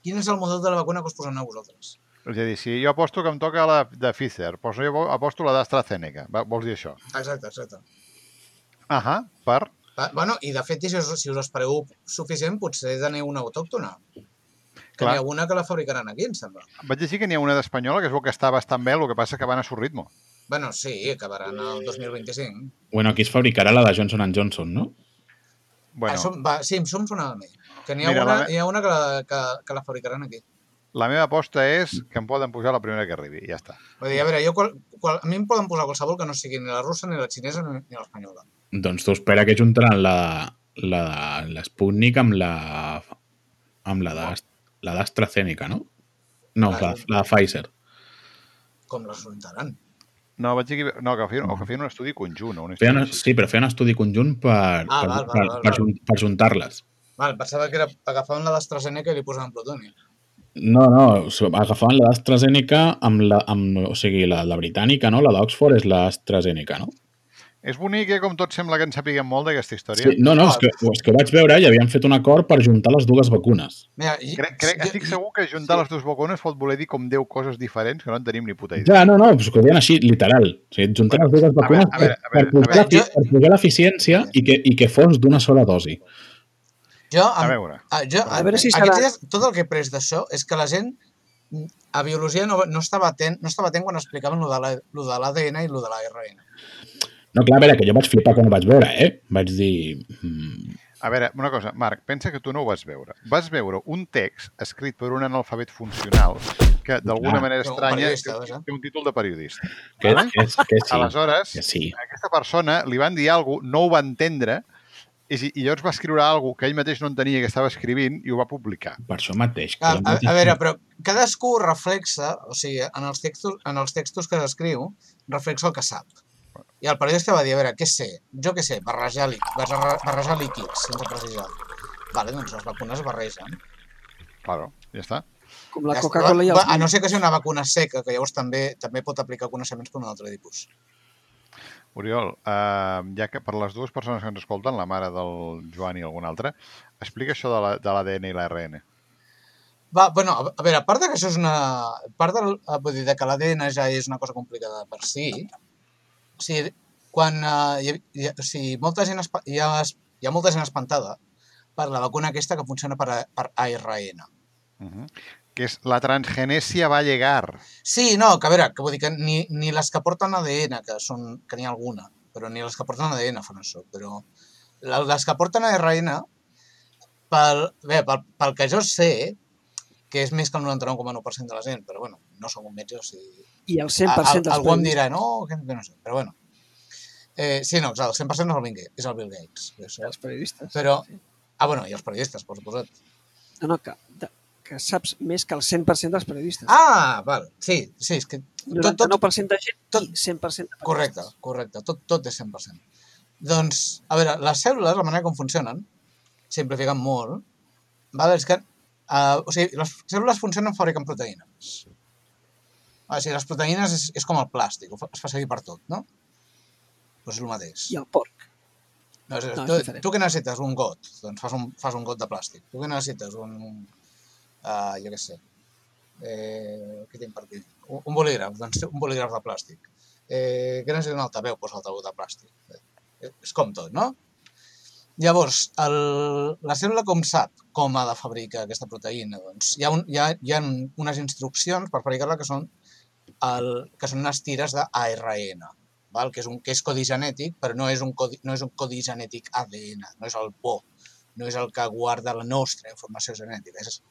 quin és el model de la vacuna que us poseu a vosaltres? És a dir, si jo aposto que em toca la de Pfizer, doncs jo aposto la d'AstraZeneca. Vols dir això? Exacte, exacte. Ahà, per... Va, bueno, i de fet, si us, si us espereu suficient, potser teniu una autòctona. Que n'hi ha una que la fabricaran aquí, em sembla. Vaig llegir que n'hi ha una d'espanyola que es veu que està bastant bé, el que passa que van a su ritmo. Bueno, sí, acabaran el 2025. Bueno, aquí es fabricarà la de Johnson Johnson, no? Bueno. Bueno, Ah, som, va, sí, em som sonant a mi. Que n'hi ha, Mira, una, la- hi ha una que la, que, que la fabricaran aquí. la meva aposta és que em poden pujar la primera que arribi, i ja està. Vull dir, a veure, jo, qual, qual, a mi em poden posar qualsevol que no sigui ni la russa, ni la xinesa, ni, ni l'espanyola. Doncs tu espera que juntaran la, la, l'Sputnik amb la amb la de- la d'AstraZeneca, no? No, la, la de Pfizer. Com les juntaran. No, vaig dir que, no, que feien, o que feien un estudi conjunt. Un Feien, estudi així. sí, però feien estudi conjunt per, Ah, per, val, val, per, val, per, val. jun- per juntar-les. Val, pensava que era agafaven la d'AstraZeneca i li posaven plutoni. No, no, agafaven la d'AstraZeneca amb la, amb, o sigui, la, la britànica, no? La d'Oxford és l'AstraZeneca, no? És bonic, eh, com tot sembla que en sapiguem molt d'aquesta història. Sí, no, no, és que, és que ho vaig veure i havien fet un acord per juntar les dues vacunes. Mira, i, Crec, crec, jo- estic segur que juntar les dues vacunes pot voler dir com 10 coses diferents que no en tenim ni puta idea. Ja, no, no, però que ho deien així, literal. O sigui, juntar les dues vacunes a veure, a per, veure, a veure. l'efi- per pujar l'eficiència i, que, i que fos d'una sola dosi. Jo, A amb, veure, Ah, jo, A veure si serà- dies, tot el que he pres d'això és que la gent a biologia no, no, estava atent, no estava atent quan explicaven lo de la- lo de l'ADN i lo de l'ARN. No, clar, a veure, que jo vaig flipar quan ho vaig veure, eh? Vaig dir... Mm, a veure, una cosa, Marc, pensa que tu no ho vas veure. Vas veure un text escrit per un analfabet funcional que d'alguna Ah. manera estranya periodista, té, un títol de periodista. que, Vale? que, que sí, Aleshores, que sí. a aquesta persona li van dir alguna cosa, no ho va entendre, i, si- i llavors va escriure alguna que ell mateix no entenia que estava escrivint i ho va publicar. Per això mateix. que A, la a, nota- a veure, però cadascú reflexa, o sigui, en els textos, en els textos que s'escriu, reflexa el que sap. I el periodista va dir, a veure, què sé? Jo què sé, barrejar, lí- barrejar, barrejar líquids, sense precisar. Vale, doncs les vacunes es barregen. Claro, ja està. Com la Ja està. Coca-Cola i el... A no ser que sigui una vacuna seca, que llavors també també pot aplicar coneixements per un altre tipus. Oriol, eh, ja que per les dues persones que ens escolten, la mare del Joan i algun altre, explica això de la- de l'ADN i l'ARN. Va, bueno, a a veure, a part de que això és una... A part del, eh, vull dir, de que l'ADN ja és una cosa complicada per si, o sigui, quan uh, hi, hi, o sigui, molta gent hi, ha, hi ha molta gent espantada per la vacuna aquesta que funciona per, a- per ARN. Uh -huh. Que és la transgenèsia va llegar. Sí, no, que a veure, que vull dir que ni, ni les que porten ADN, que són que n'hi ha alguna, però ni les que porten ADN fan això. Però les que porten ARN, pel, bé, pel, pel que jo sé, que és més que el 99,9% de la gent, però bueno, no som un metge, o sigui... I el a- 100% a- dels algú em dirà, no, que, no sé, però bueno. Eh, sí, no, clar, el 100% no és el Bill Gates, és el Bill Gates. Això. dels periodistes. Però, Sí. ah, bueno, i els periodistes, per suposat. No, no, que, de, que saps més que el 100% dels periodistes. Ah, val, sí, sí, és que tot, tot, 99% de gent tot- i 100% de periodistes. Correcte, correcte. Tot, tot és 100%. Doncs, a veure, les cèl·lules, la manera com funcionen, simplificant molt, val? és que uh, o sigui, les cèl·lules funcionen fabricant proteïnes. O sigui, les proteïnes és, és com el plàstic, es fa servir per tot, no? Doncs és el mateix. I el porc. No, és, No, és tu, diferent. tu que necessites un got, doncs fas un, fas un got de plàstic. Tu que necessites un, uh, jo què sé, eh, què tinc per aquí? Un, un bolígraf, doncs un bolígraf de plàstic. Eh, què necessita un altaveu? Doncs altaveu de plàstic. Eh, és com tot, no? Llavors, el, la cèl·lula com sap com ha de fabricar aquesta proteïna? Doncs hi ha, un, hi ha, hi ha unes instruccions per fabricar-la que són el, que són unes tires d'ARN, val? que és un que és codi genètic, però no és un codi, no és un codi genètic ADN, no és el por, no és el que guarda la nostra informació genètica. És,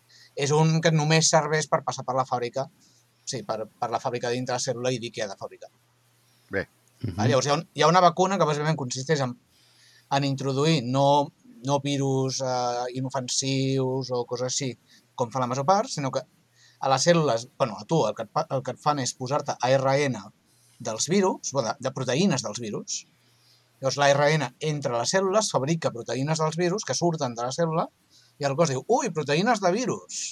és un que només serveix per passar per la fàbrica, sí, per, per la fàbrica dintre la cèl·lula i dir què ha de fabricar. Mhm. Val? Llavors, hi ha, un, hi ha una vacuna que bàsicament consisteix en, en introduir no, no virus eh, inofensius o coses així, com fa la major part, sinó que a les cèl·lules, bueno, a tu el que et, el que et fan és posar-te ARN dels virus, de, de proteïnes dels virus. Llavors l'ARN entra a les cèl·lules, fabrica proteïnes dels virus que surten de la cèl·lula i el cos diu, ui, proteïnes de virus,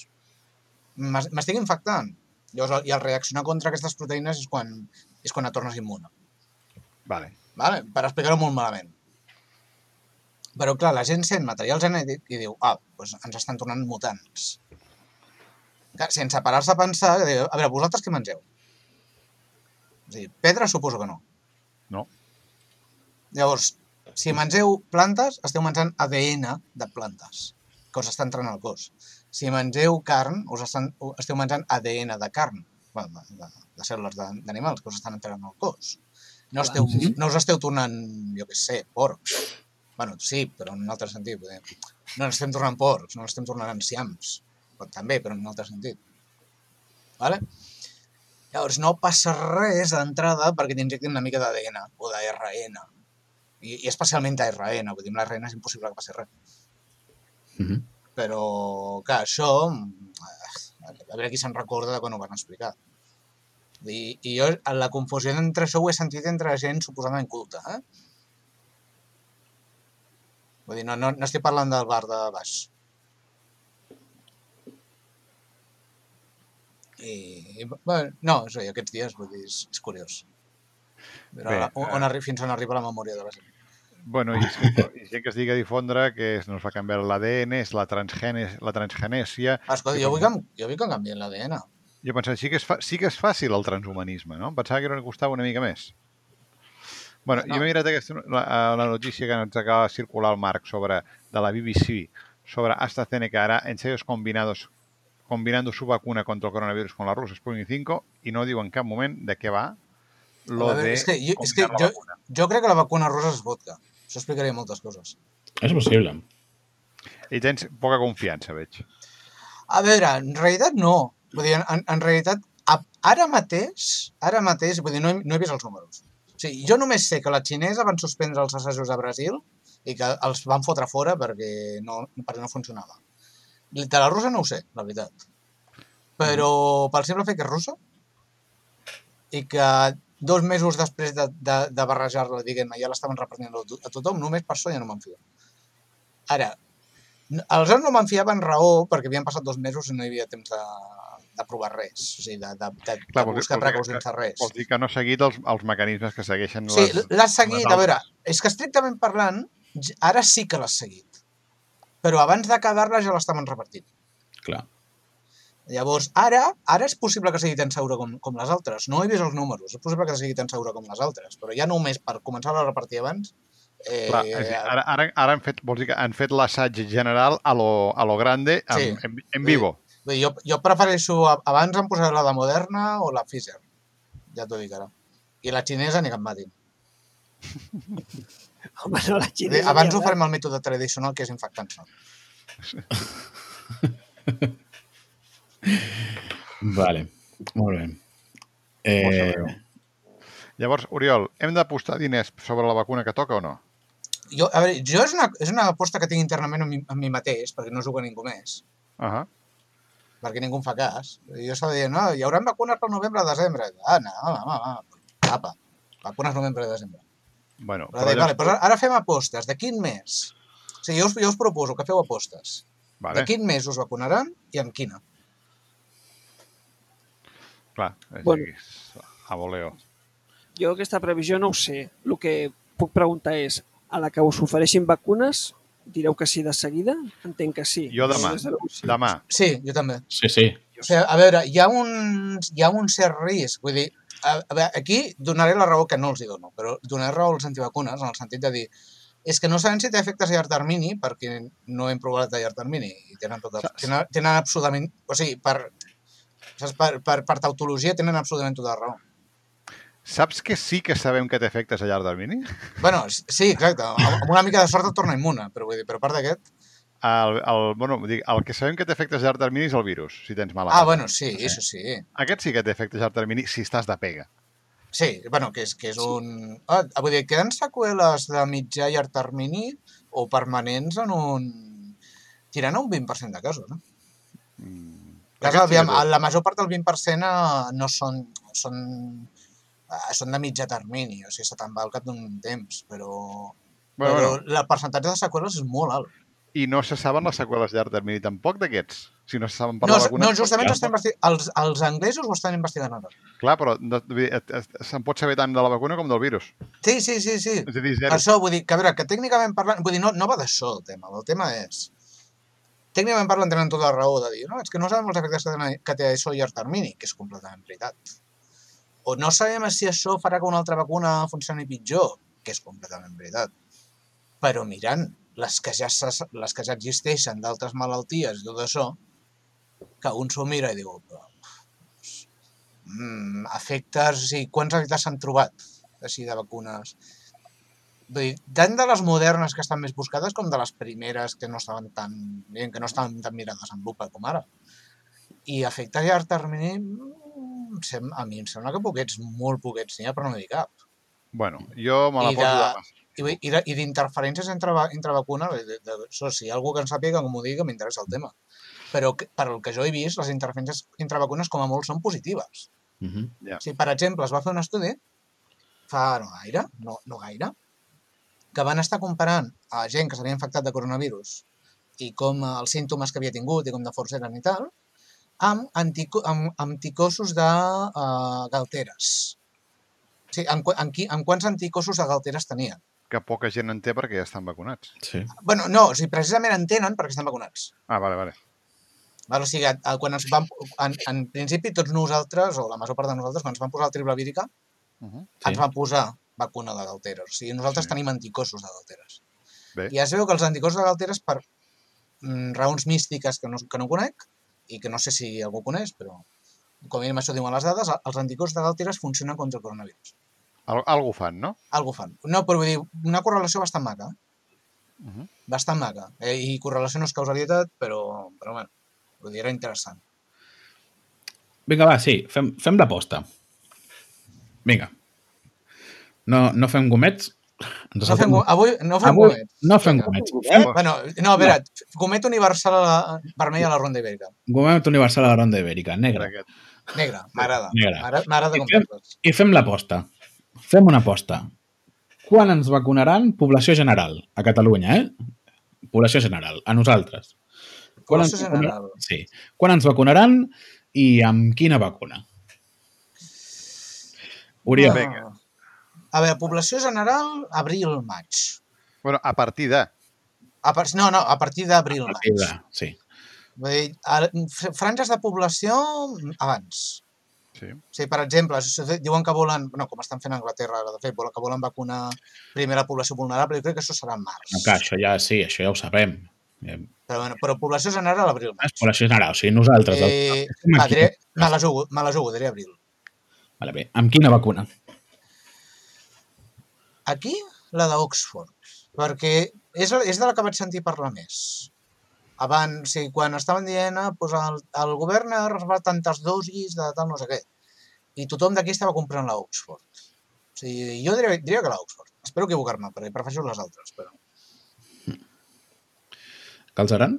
M'es- m'estic infectant. Llavors, i el reaccionar contra aquestes proteïnes és quan, és quan et tornes immune. Vale. Vale? Per explicar-ho molt malament. Però, clar, la gent sent material genètic i diu, ah, doncs ens estan tornant mutants. Sense parar-se a pensar, a veure, vosaltres què mengeu? És a dir, pedra suposo que no. No. Llavors, si mengeu plantes, esteu menjant ADN de plantes, que us està entrant al cos. Si mengeu carn, us estan, esteu menjant ADN de carn, de, de, de cèl·lules de- d'animals que us estan entrant al cos. No, esteu, sí. no us esteu tornant, jo què sé, porcs. bueno, sí, però en un altre sentit. No ens estem tornant porcs, no ens estem tornant enciams. També, però en un altre sentit. Vale? Llavors, no passa res d'entrada perquè t'injectin una mica d'ADN o d'ARN. I, I especialment d'ARN, vull dir, amb l'ARN és impossible que passi res. Mhm. Però, clar, això... eh, A veure qui se'n recorda de quan ho van explicar. I, I jo, la confusió entre això ho he sentit entre gent suposadament culta, eh? Vull dir, no, no, no estic parlant del bar de baix. I, i bueno, no, és a dir, aquests dies, vull dir, és, és curiós. Però Bé, on, on arri, fins on arriba la memòria de la gent. Bueno, i, i gent que es digui a difondre que es nos va canviar l'ADN, és la, transgenes, la transgenèsia. Ah, escolta, jo vull que, jo vull que canvien l'ADN. Jo pensava, sí que, és fa, sí que és fàcil el transhumanisme, no? Em Pensava que que costava una mica més. Bueno, No. jo m'he mirat aquesta, la, la notícia que ens acaba de circular el Marc sobre, de la BBC sobre AstraZeneca ara ensayos combinados combinando su vacuna contra el coronavirus con la rusa Sputnik 5 i no diu en cap moment de què va lo A veure, de és que jo- és que jo- vacuna. Jo crec que la vacuna rosa és vodka. Això explicaria moltes coses. És possible. I tens poca confiança, veig. A veure, en realitat no. Vull dir, en, en realitat, ara mateix, ara mateix, vull dir, no he, no he vist els números. O sigui, jo només sé que la xinesa van suspendre els assajos a Brasil i que els van fotre fora perquè no, perquè no funcionava. De la russa no ho sé, la veritat. Però pel simple fet que és russa i que dos mesos després de, de, de barrejar-la, diguem-ne, ja l'estaven repartint a to- a tothom, només per això ja no me'n fio. Ara, aleshores no me'n fiava en raó perquè havien passat dos mesos i no hi havia temps de, de provar res, o sigui, de, de, de, Clar, de buscar precaucions de res. Vols dir que no ha seguit els, els mecanismes que segueixen Sí, les... l'has seguit, les a veure, és que estrictament parlant, ara sí que l'has seguit. Però abans d'acabar-la ja l'estaven repartint. Clar. Llavors, ara ara és possible que sigui tan segura com, com les altres. No he vist els números, és possible que sigui tan segura com les altres, però ja només per començar a repartir abans... Eh, Clar, és a dir, ara, ara, ara han fet, vols dir que han fet l'assaig general a lo, a lo grande amb, Sí. en, en vivo. Vull dir, jo, jo prefereixo... Abans em posaré la de Moderna o la Pfizer. Ja t'ho dic ara. I la xinesa ni que em matin. [laughs] [laughs] Home, no, la xinesa... dir, Abans ho farem el mètode tradicional, que és infectant-se. [laughs] Vale, molt bé. Eh. Llavors, Oriol, hem d'apostar diners sobre la vacuna que toca o no? Jo, a veure, jo és una, és una aposta que tinc internament amb mi, amb mi mateix, perquè no juga ningú més, Uh perquè ningú em fa cas. Jo estava dient, no, hi haurà vacunes pel novembre-desembre. Ah, no, home, home, home. Apa, vacunes novembre-desembre. Bueno, Però deia, vale, doncs ara fem apostes. De quin mes? O sigui, jo us, jo us proposo que feu apostes. vale, De quin mes us vacunaran i amb quina? clar, és Bueno. aquí, a voleo. Jo aquesta previsió no ho sé. El que puc preguntar és, a la que us ofereixin vacunes, direu que sí de seguida? Entenc que sí. Jo demà. De sí. Demà, Sí, jo també. sí, sí. O sigui, a veure, hi ha un, hi ha un cert risc. Vull dir, a, a veure, aquí donaré la raó que no els hi dono, però donaré raó als antivacunes en el sentit de dir és que no sabem si té efectes a llarg termini perquè no hem provat a llarg termini i tenen, tot, tenen, tenen absolutament... O sigui, per, saps, per, per, per tautologia tenen absolutament tota la raó. saps que sí que sabem que té efectes a llarg termini? bueno, sí, exacte. Amb amb una mica de sort et torna immune, però vull dir, però a part d'aquest... El, el, bueno, dic, el que sabem que té efectes a llarg termini és el virus, si tens mala Ah, bueno, sí, això sí. Aquest sí que té efectes a llarg termini si estàs de pega. Sí, bueno, que és, que és un... Ah, vull dir, queden seqüeles de mitjà i llarg termini o permanents en un... tirant a un 20% de casos, no? Mm. Clar, sí aviam, la major part del 20% eh, no són, són, eh, són de mitjà termini, o sigui, se te'n va al cap d'un temps, però, Bueno, però bueno, el percentatge de seqüeles és molt alt. I no se saben les seqüeles llarg termini tampoc d'aquests. Si no se saben per No, vacuna... no, justament clar. estan els, els anglesos ho estan investigant ara. Clar, però no, se'n pot saber tant de la vacuna com del virus. Sí, sí, sí, sí. És a dir, zero. això, vull dir, que a veure, que tècnicament parlant, vull dir, no, no va d'això el tema, el tema és... Tècnicament parlant tenen tota la raó de dir, no, és que no sabem els efectes que, tenen, que té això a llarg termini, que és completament veritat. O no sabem si això farà que una altra vacuna funcioni pitjor, que és completament veritat. Però mirant les que ja, les que ja existeixen d'altres malalties i tot això, que un s'ho mira i diu, mm, efectes, sigui, quants efectes s'han trobat així de vacunes? Vull dir, tant de les modernes que estan més buscades com de les primeres que no estaven tan, diguem, que no estaven tan mirades en lupa com ara. I efectes a llarg termini, mm, a mi em sembla que poquets, molt poquets n'hi ha, però no n'hi cap. Bueno, jo me la I poso de- demà. I, i, de- i d'interferències entre, entre vacunes, de, de, això, si hi ha algú que en sàpiga, que m'ho digui, que m'interessa el tema. Però que, per el que jo he vist, les interferències entre vacunes com a molt són positives. Uh -huh. O sigui, per exemple, es va fer un estudi fa no gaire, no, no gaire, que van estar comparant a gent que s'havia infectat de coronavirus i com eh, els símptomes que havia tingut i com de forts eren i tal, amb, antico, amb, amb anticossos de uh, galteres. O sigui, en, en, qui, en quants anticossos de galteres tenien. Que poca gent en té perquè ja estan vacunats. Sí. bueno, no, o sigui, precisament en tenen perquè estan vacunats. Ah, vale, vale. Val? O sigui, quan ens vam, en, en principi tots nosaltres, o la major part de nosaltres, quan ens vam posar el triple vírica, Uh -huh. Sí. ens van posar vacuna de galteres. O sigui, nosaltres Sí. tenim anticossos de galteres. Bé. I es veu que els anticossos de galteres, per mm, raons místiques que no, que no conec, i que no sé si algú coneix, però com a mínim això diuen les dades, els anticossos de galteres funcionen contra el coronavirus. Al, algú fan, no? Algo fan. No, però vull dir, una correlació bastant maca. eh? Uh -huh. Bastant maca. Eh, I correlació no és causalitat, però, però bueno, vull dir, era interessant. Vinga, va, sí, fem, fem l'aposta. Vinga. No, no fem gomets. Ens No fem, avui no fem Avui gomets. no fem Vinga. gomets. Bueno, no, a veure, gomet universal a la, vermell a la ronda ibèrica. Gomet universal a la ronda ibèrica, negre. Negre, m'agrada. M'agrada I com fem-. I fem l'aposta. Fem una aposta. Quan ens vacunaran població general? A Catalunya, eh? Població general, a nosaltres. Quan Població ens general. Sí. Quan ens vacunaran i amb quina vacuna? Oriol, Ah. A veure, població general, abril-maig. Bueno, a partir de... A par... No, no, a partir a d'abril-maig. partir de... Sí. Vull dir, a- franges de població abans. Sí. O sigui, per exemple, diuen que volen, no, com estan fent a Anglaterra ara, de fet, volen, que volen vacunar primer la població vulnerable, jo crec que això serà en març. No, clar, això ja sí, això ja ho sabem. Però, bueno, però població general, És abril-maig. població general, o sigui, nosaltres. el- Eh, aquí. diré, me la jugo, me la jugo, diré abril. Vale, bé. Amb quina vacuna? aquí la d'Oxford, perquè és, és de la que vaig sentir parlar més. Abans, o sigui, quan estaven dient, ah, doncs el, el govern ha reservat tantes dosis de tal no sé què, i tothom d'aquí estava comprant la Oxford. O sigui, jo diria, diria que la Oxford. Espero equivocar-me, perquè prefereixo les altres, però... Calzaran?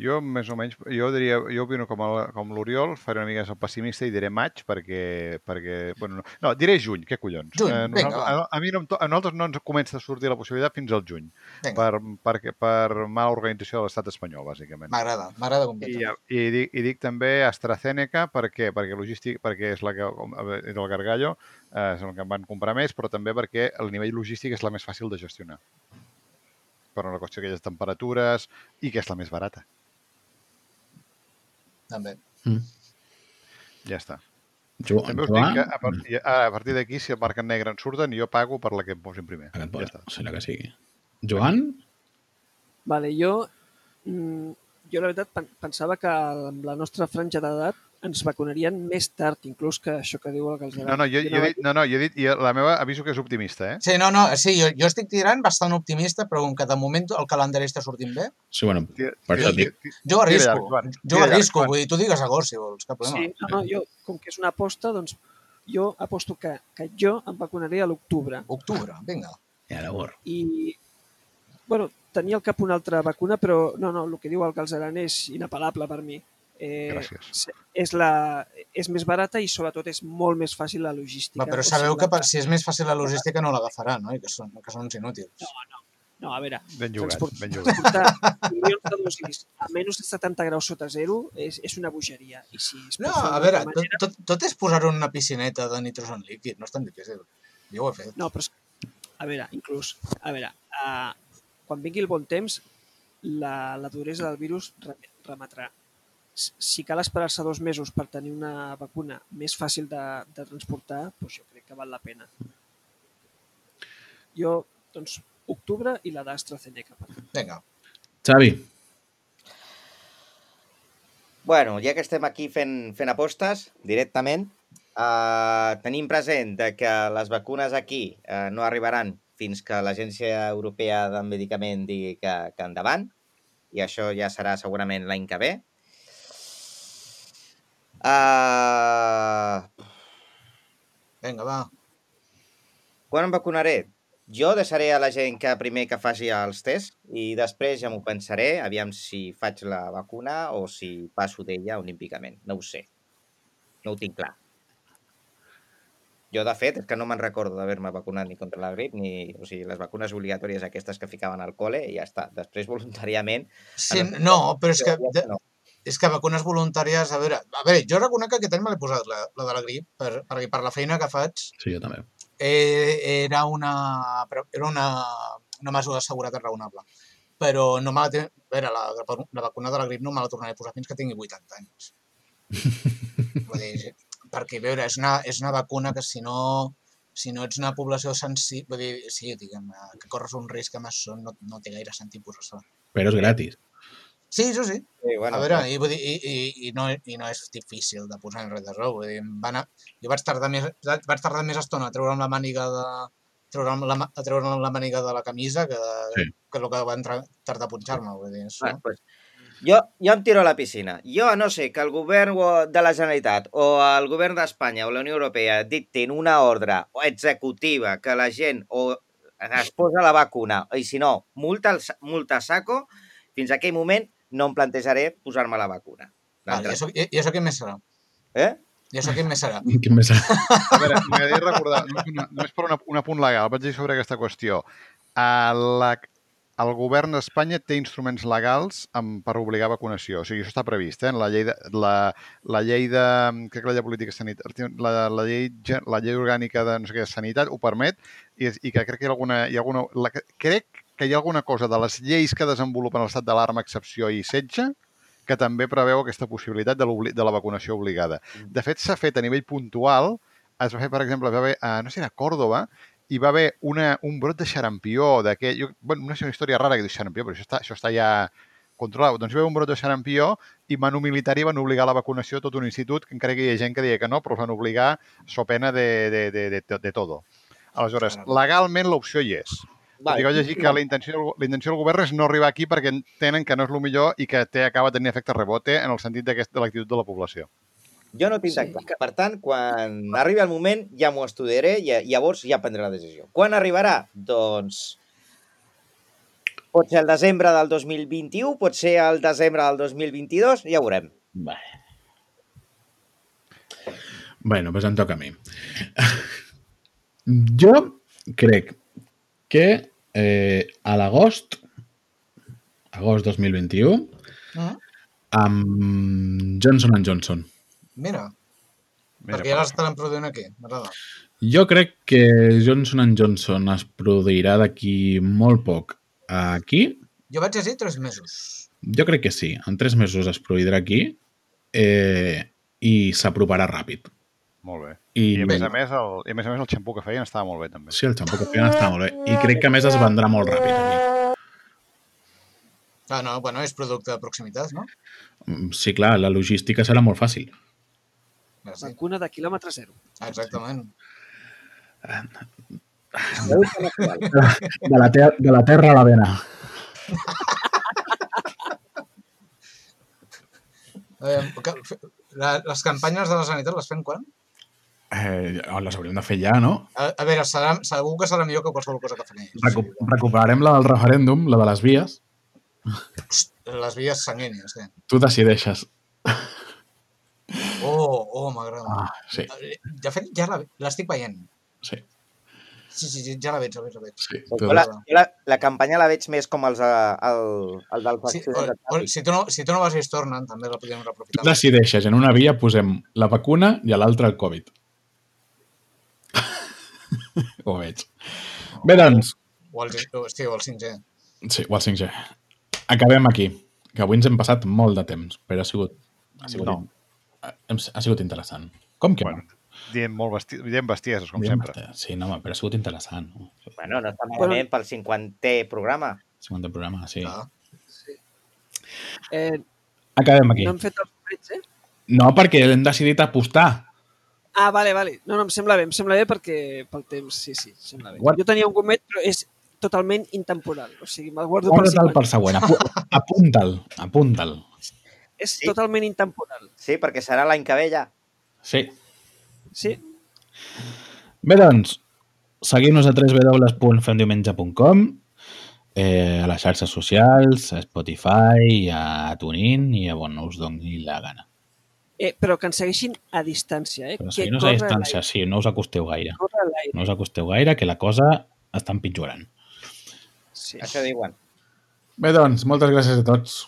Jo, més o menys, jo diria, jo opino com, el, com l'Oriol, faré una mica el pessimista i diré maig perquè, perquè bueno, no, no, diré juny, què collons? Juny, vinga, nosaltres, a, a, mi no, em a nosaltres no ens comença a sortir la possibilitat fins al juny, Vinga, per, per, per mala organització de l'estat espanyol, bàsicament. m'agrada, m'agrada I, completament. i, dic, I dic també AstraZeneca perquè, perquè, logístic, perquè és la que, com, a és el Gargallo, eh, és el que en van comprar més, però també perquè el nivell logístic és la més fàcil de gestionar. Per una qüestió d'aquelles temperatures i que és la més barata. També. Ja està. Jo, També us dic que a, partir, a partir d'aquí, si el marc en negre en surten, jo pago per la que em posin primer. Aquest Ja pot, està. serà que sigui. Joan? Vale, jo, mm, jo la veritat pen- pensava que amb la nostra franja d'edat ens vacunarien més tard, inclús que això que diu el Galzeran. No, no, jo, jo, he dit, no, no, jo he dit, i la meva aviso que és optimista, eh? Sí, no, no, sí, jo, jo estic tirant bastant optimista, però com que de moment el calendari està sortint bé, Sí, bueno, per això dic. jo arrisco. Jo arrisco, vull dir, tu digues agost, si vols, cap problema. Sí, no, no, jo, com que és una aposta, doncs jo aposto que, que jo em vacunaré a l'octubre. Octubre, vinga. Ja, llavors. I, bueno, tenia al cap una altra vacuna, però no, no, el que diu el Galzeran és inapel·lable per mi. Eh, Gràcies. És, la, és més barata i sobretot és molt més fàcil la logística. Va, però O sabeu que per- si és més fàcil la logística no l'agafaran, no? I que són, que són uns inútils. No, a veure, Ben jugat, Transport- ben jugat. portar milions de dosis a menys de 70 graus sota zero és, és una bogeria. I si es No, a veure, tot, manera- tot, tot és posar una piscineta de nitrogen líquid, no és tan difícil. Jo ho he fet. No, però és... a veure, inclús, a veure, uh, quan vingui el bon temps, la, la duresa del virus re- remetrà. Si cal esperar-se dos mesos per tenir una vacuna més fàcil de, de transportar, doncs jo crec que val la pena. Jo, doncs, octubre i la d'AstraZeneca. Vinga. Xavi, Bueno, ja que estem aquí fent, fent apostes directament, eh, tenim present de que les vacunes aquí eh, no arribaran fins que l'Agència Europea del Medicament digui que, que endavant, i això ja serà segurament l'any que ve. Uh, Vinga, va. quan em vacunaré? Jo deixaré a la gent que primer que faci els tests i després ja m'ho pensaré, aviam si faig la vacuna o si passo d'ella olímpicament. No ho sé. No ho tinc clar. Jo, de fet, és que no me'n recordo d'haver-me vacunat ni contra la grip, ni... O sigui, les vacunes obligatòries aquestes que ficaven al col·le i ja està. Després, voluntàriament... Sí, no, però és que, no. És que vacunes voluntàries... A veure, a veure jo reconec que aquest any me l'he posat, la, la de la grip, per, perquè per la feina que faig sí, jo també. eh, era una, era una, una mesura de seguretat raonable. Però no me la, té- a veure, la, la vacuna de la grip no me la tornaré a posar fins que tingui 80 anys. [laughs] Vull dir, perquè, a veure, és una, és una vacuna que si no, si no ets una població sensible, vull dir, sí, diguem, que corres un risc amb això, no, no té gaire sentit posar-se. Però és gratis. Sí, això sí. Sí, bueno, A veure, i, vull dir, i, i, i, no, i no és difícil de posar en res de raó. Vull dir, em van a, jo vaig tardar, més, vaig tardar més estona a treure'm la màniga de treure'm la, a treure'm la màniga de la camisa que, Sí. que el que van tra- tardar a punxar-me. Vull dir, això. Bueno, pues, jo, jo em tiro a la piscina. Jo, a no sé que el govern de la Generalitat o el govern d'Espanya o la Unió Europea dictin una ordre executiva que la gent o es posa la vacuna i si no, multa, al sa- multa a saco, fins a aquell moment no em plantejaré posar-me la vacuna. I, això, i, I això quin més serà? Eh? I això quin més serà? [laughs] Quin més serà? A veure, m'agradaria recordar, només, per una, un apunt legal, vaig dir sobre aquesta qüestió. La, el govern d'Espanya té instruments legals amb, per obligar a vacunació. O sigui, això està previst, eh? La llei de, la, la llei de... Crec que la llei de política sanitària... La, la, llei, la llei orgànica de no sé què, sanitat ho permet i, i que crec que hi ha alguna... Hi ha alguna la, crec que hi ha alguna cosa de les lleis que desenvolupen l'estat d'alarma, excepció i setge que també preveu aquesta possibilitat de, de la vacunació obligada. De fet, s'ha fet a nivell puntual, es va fer, per exemple, va haver, a, no sé, a Còrdoba, hi va haver una, un brot de xarampió, jo- bueno, no sé, una història rara que diu xarampió, però això està, això està ja controlat. Doncs hi va haver un brot de xarampió i Manu Militari van obligar a la vacunació a tot un institut, que encara que hi ha gent que deia que no, però els van obligar so pena de, de, de, de, de todo. Aleshores, legalment l'opció hi és. Vale. Vaig llegir que la intenció, la intenció del govern és no arribar aquí perquè entenen que no és el millor i que té, acaba tenint efecte rebote en el sentit de l'actitud de la població. Jo no tinc Sí, clar. Per tant, quan arribi el moment ja m'ho estudiaré i llavors ja prendré la decisió. Quan arribarà? Doncs pot ser el desembre del 2021, pot ser el desembre del 2022, ja ho veurem. Vale. Bueno, pues em toca a mi. [laughs] Jo crec que eh, a l'agost, agost 2021, Mm? amb Johnson Johnson. Mira, Mira, perquè ja l'estan produint aquí. M'agrada. Jo crec que Johnson Johnson es produirà d'aquí molt poc aquí. Jo vaig llegir tres mesos. Jo crec que sí. En tres mesos es produirà aquí eh, i s'aproparà ràpid. Molt bé. I, I a més a més, el, i a més a més el xampú que feien estava molt bé també. Sí, el xampú que feien està molt bé. I crec que a més es vendrà molt ràpid aquí. Ah, no, bueno, és producte de proximitat, no? Mm, Sí, clar, la logística serà molt fàcil. Vacuna de quilòmetre zero. exactament. De la, ter de la terra a la vena. Eh, les campanyes de la sanitat les fem quan? Eh, les hauríem de fer ja, no? A, a veure, serà, segur que serà millor que qualsevol cosa que fem ells. Recu recuperarem la del referèndum, la de les vies. Les vies sanguínies, sí. Tu decideixes. Oh, oh, m'agrada. Ah, sí, Eh, De fet, ja la- l'estic veient. sí. Sí, sí, sí, ja la veig, la veig, la veig. sí. Jo Tu, la, jo la, la campanya la veig més com els, eh, el, el dels Sí, o, o, si, tu no, si tu no vas i es tornen, també la podríem tu reaprofitar. decideixes. En una via posem la vacuna i a l'altra el Covid. [laughs] Ho veig. Bé, doncs, O el, o, sí, o el 5G. sí, o el 5G. Acabem aquí. Que avui ens hem passat molt de temps, però ha sigut, ha sigut, No. ha, ha sigut interessant. Com que Bueno, no? Diem, molt besti diem bestieses, com Diem sempre. bastard. Sí, no, home, però ha sigut interessant. No? Bueno, no està malament pel 50è programa. 50 programa, sí. Clar. Eh, Acabem aquí. no hem fet els moments, eh? No, perquè hem decidit apostar. Ah, vale, vale. No, no, em sembla bé, em sembla bé perquè pel temps, sí, sí, em sembla bé. Guarda- Jo tenia un gomet, però és totalment intemporal. O sigui, me'l guardo per sempre. per següent. Apu apunta'l, apunta'l. És Sí. totalment intemporal. Sí, perquè serà l'any que ve ja. Sí. Sí? Bé, doncs, seguim-nos a www.femdiumenge.com eh, a les xarxes socials, a Spotify, a TuneIn i a on us doni la gana. Eh, però que ens segueixin a distància, eh? Però que seguir-nos a distància, sí, no us acosteu gaire. No us acosteu gaire, que la cosa està empitjorant. sí. Això diuen. Bé, doncs, moltes gràcies a tots.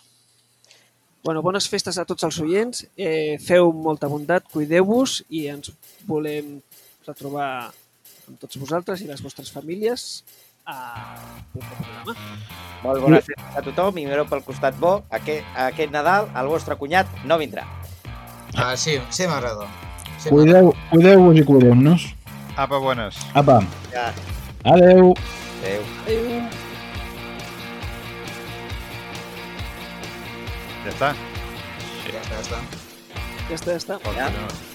Bueno, bones festes a tots els oients. Eh, feu molta bondat, cuideu-vos i ens volem retrobar amb tots vosaltres i les vostres famílies a programa. Molt bones festes a tothom i mireu pel costat bo. Aquest, aquest Nadal el vostre cunyat no vindrà. Ah, sí, sí m'agrada. Sí, m'agrada. Cuideu- Cuideu-vos i cuidem-nos. Apa, bones. Apa, Ja, adeu. adéu. Adéu. Ja està. Ja està, ja està. Ja està, ja està. Pot Ja. continuar.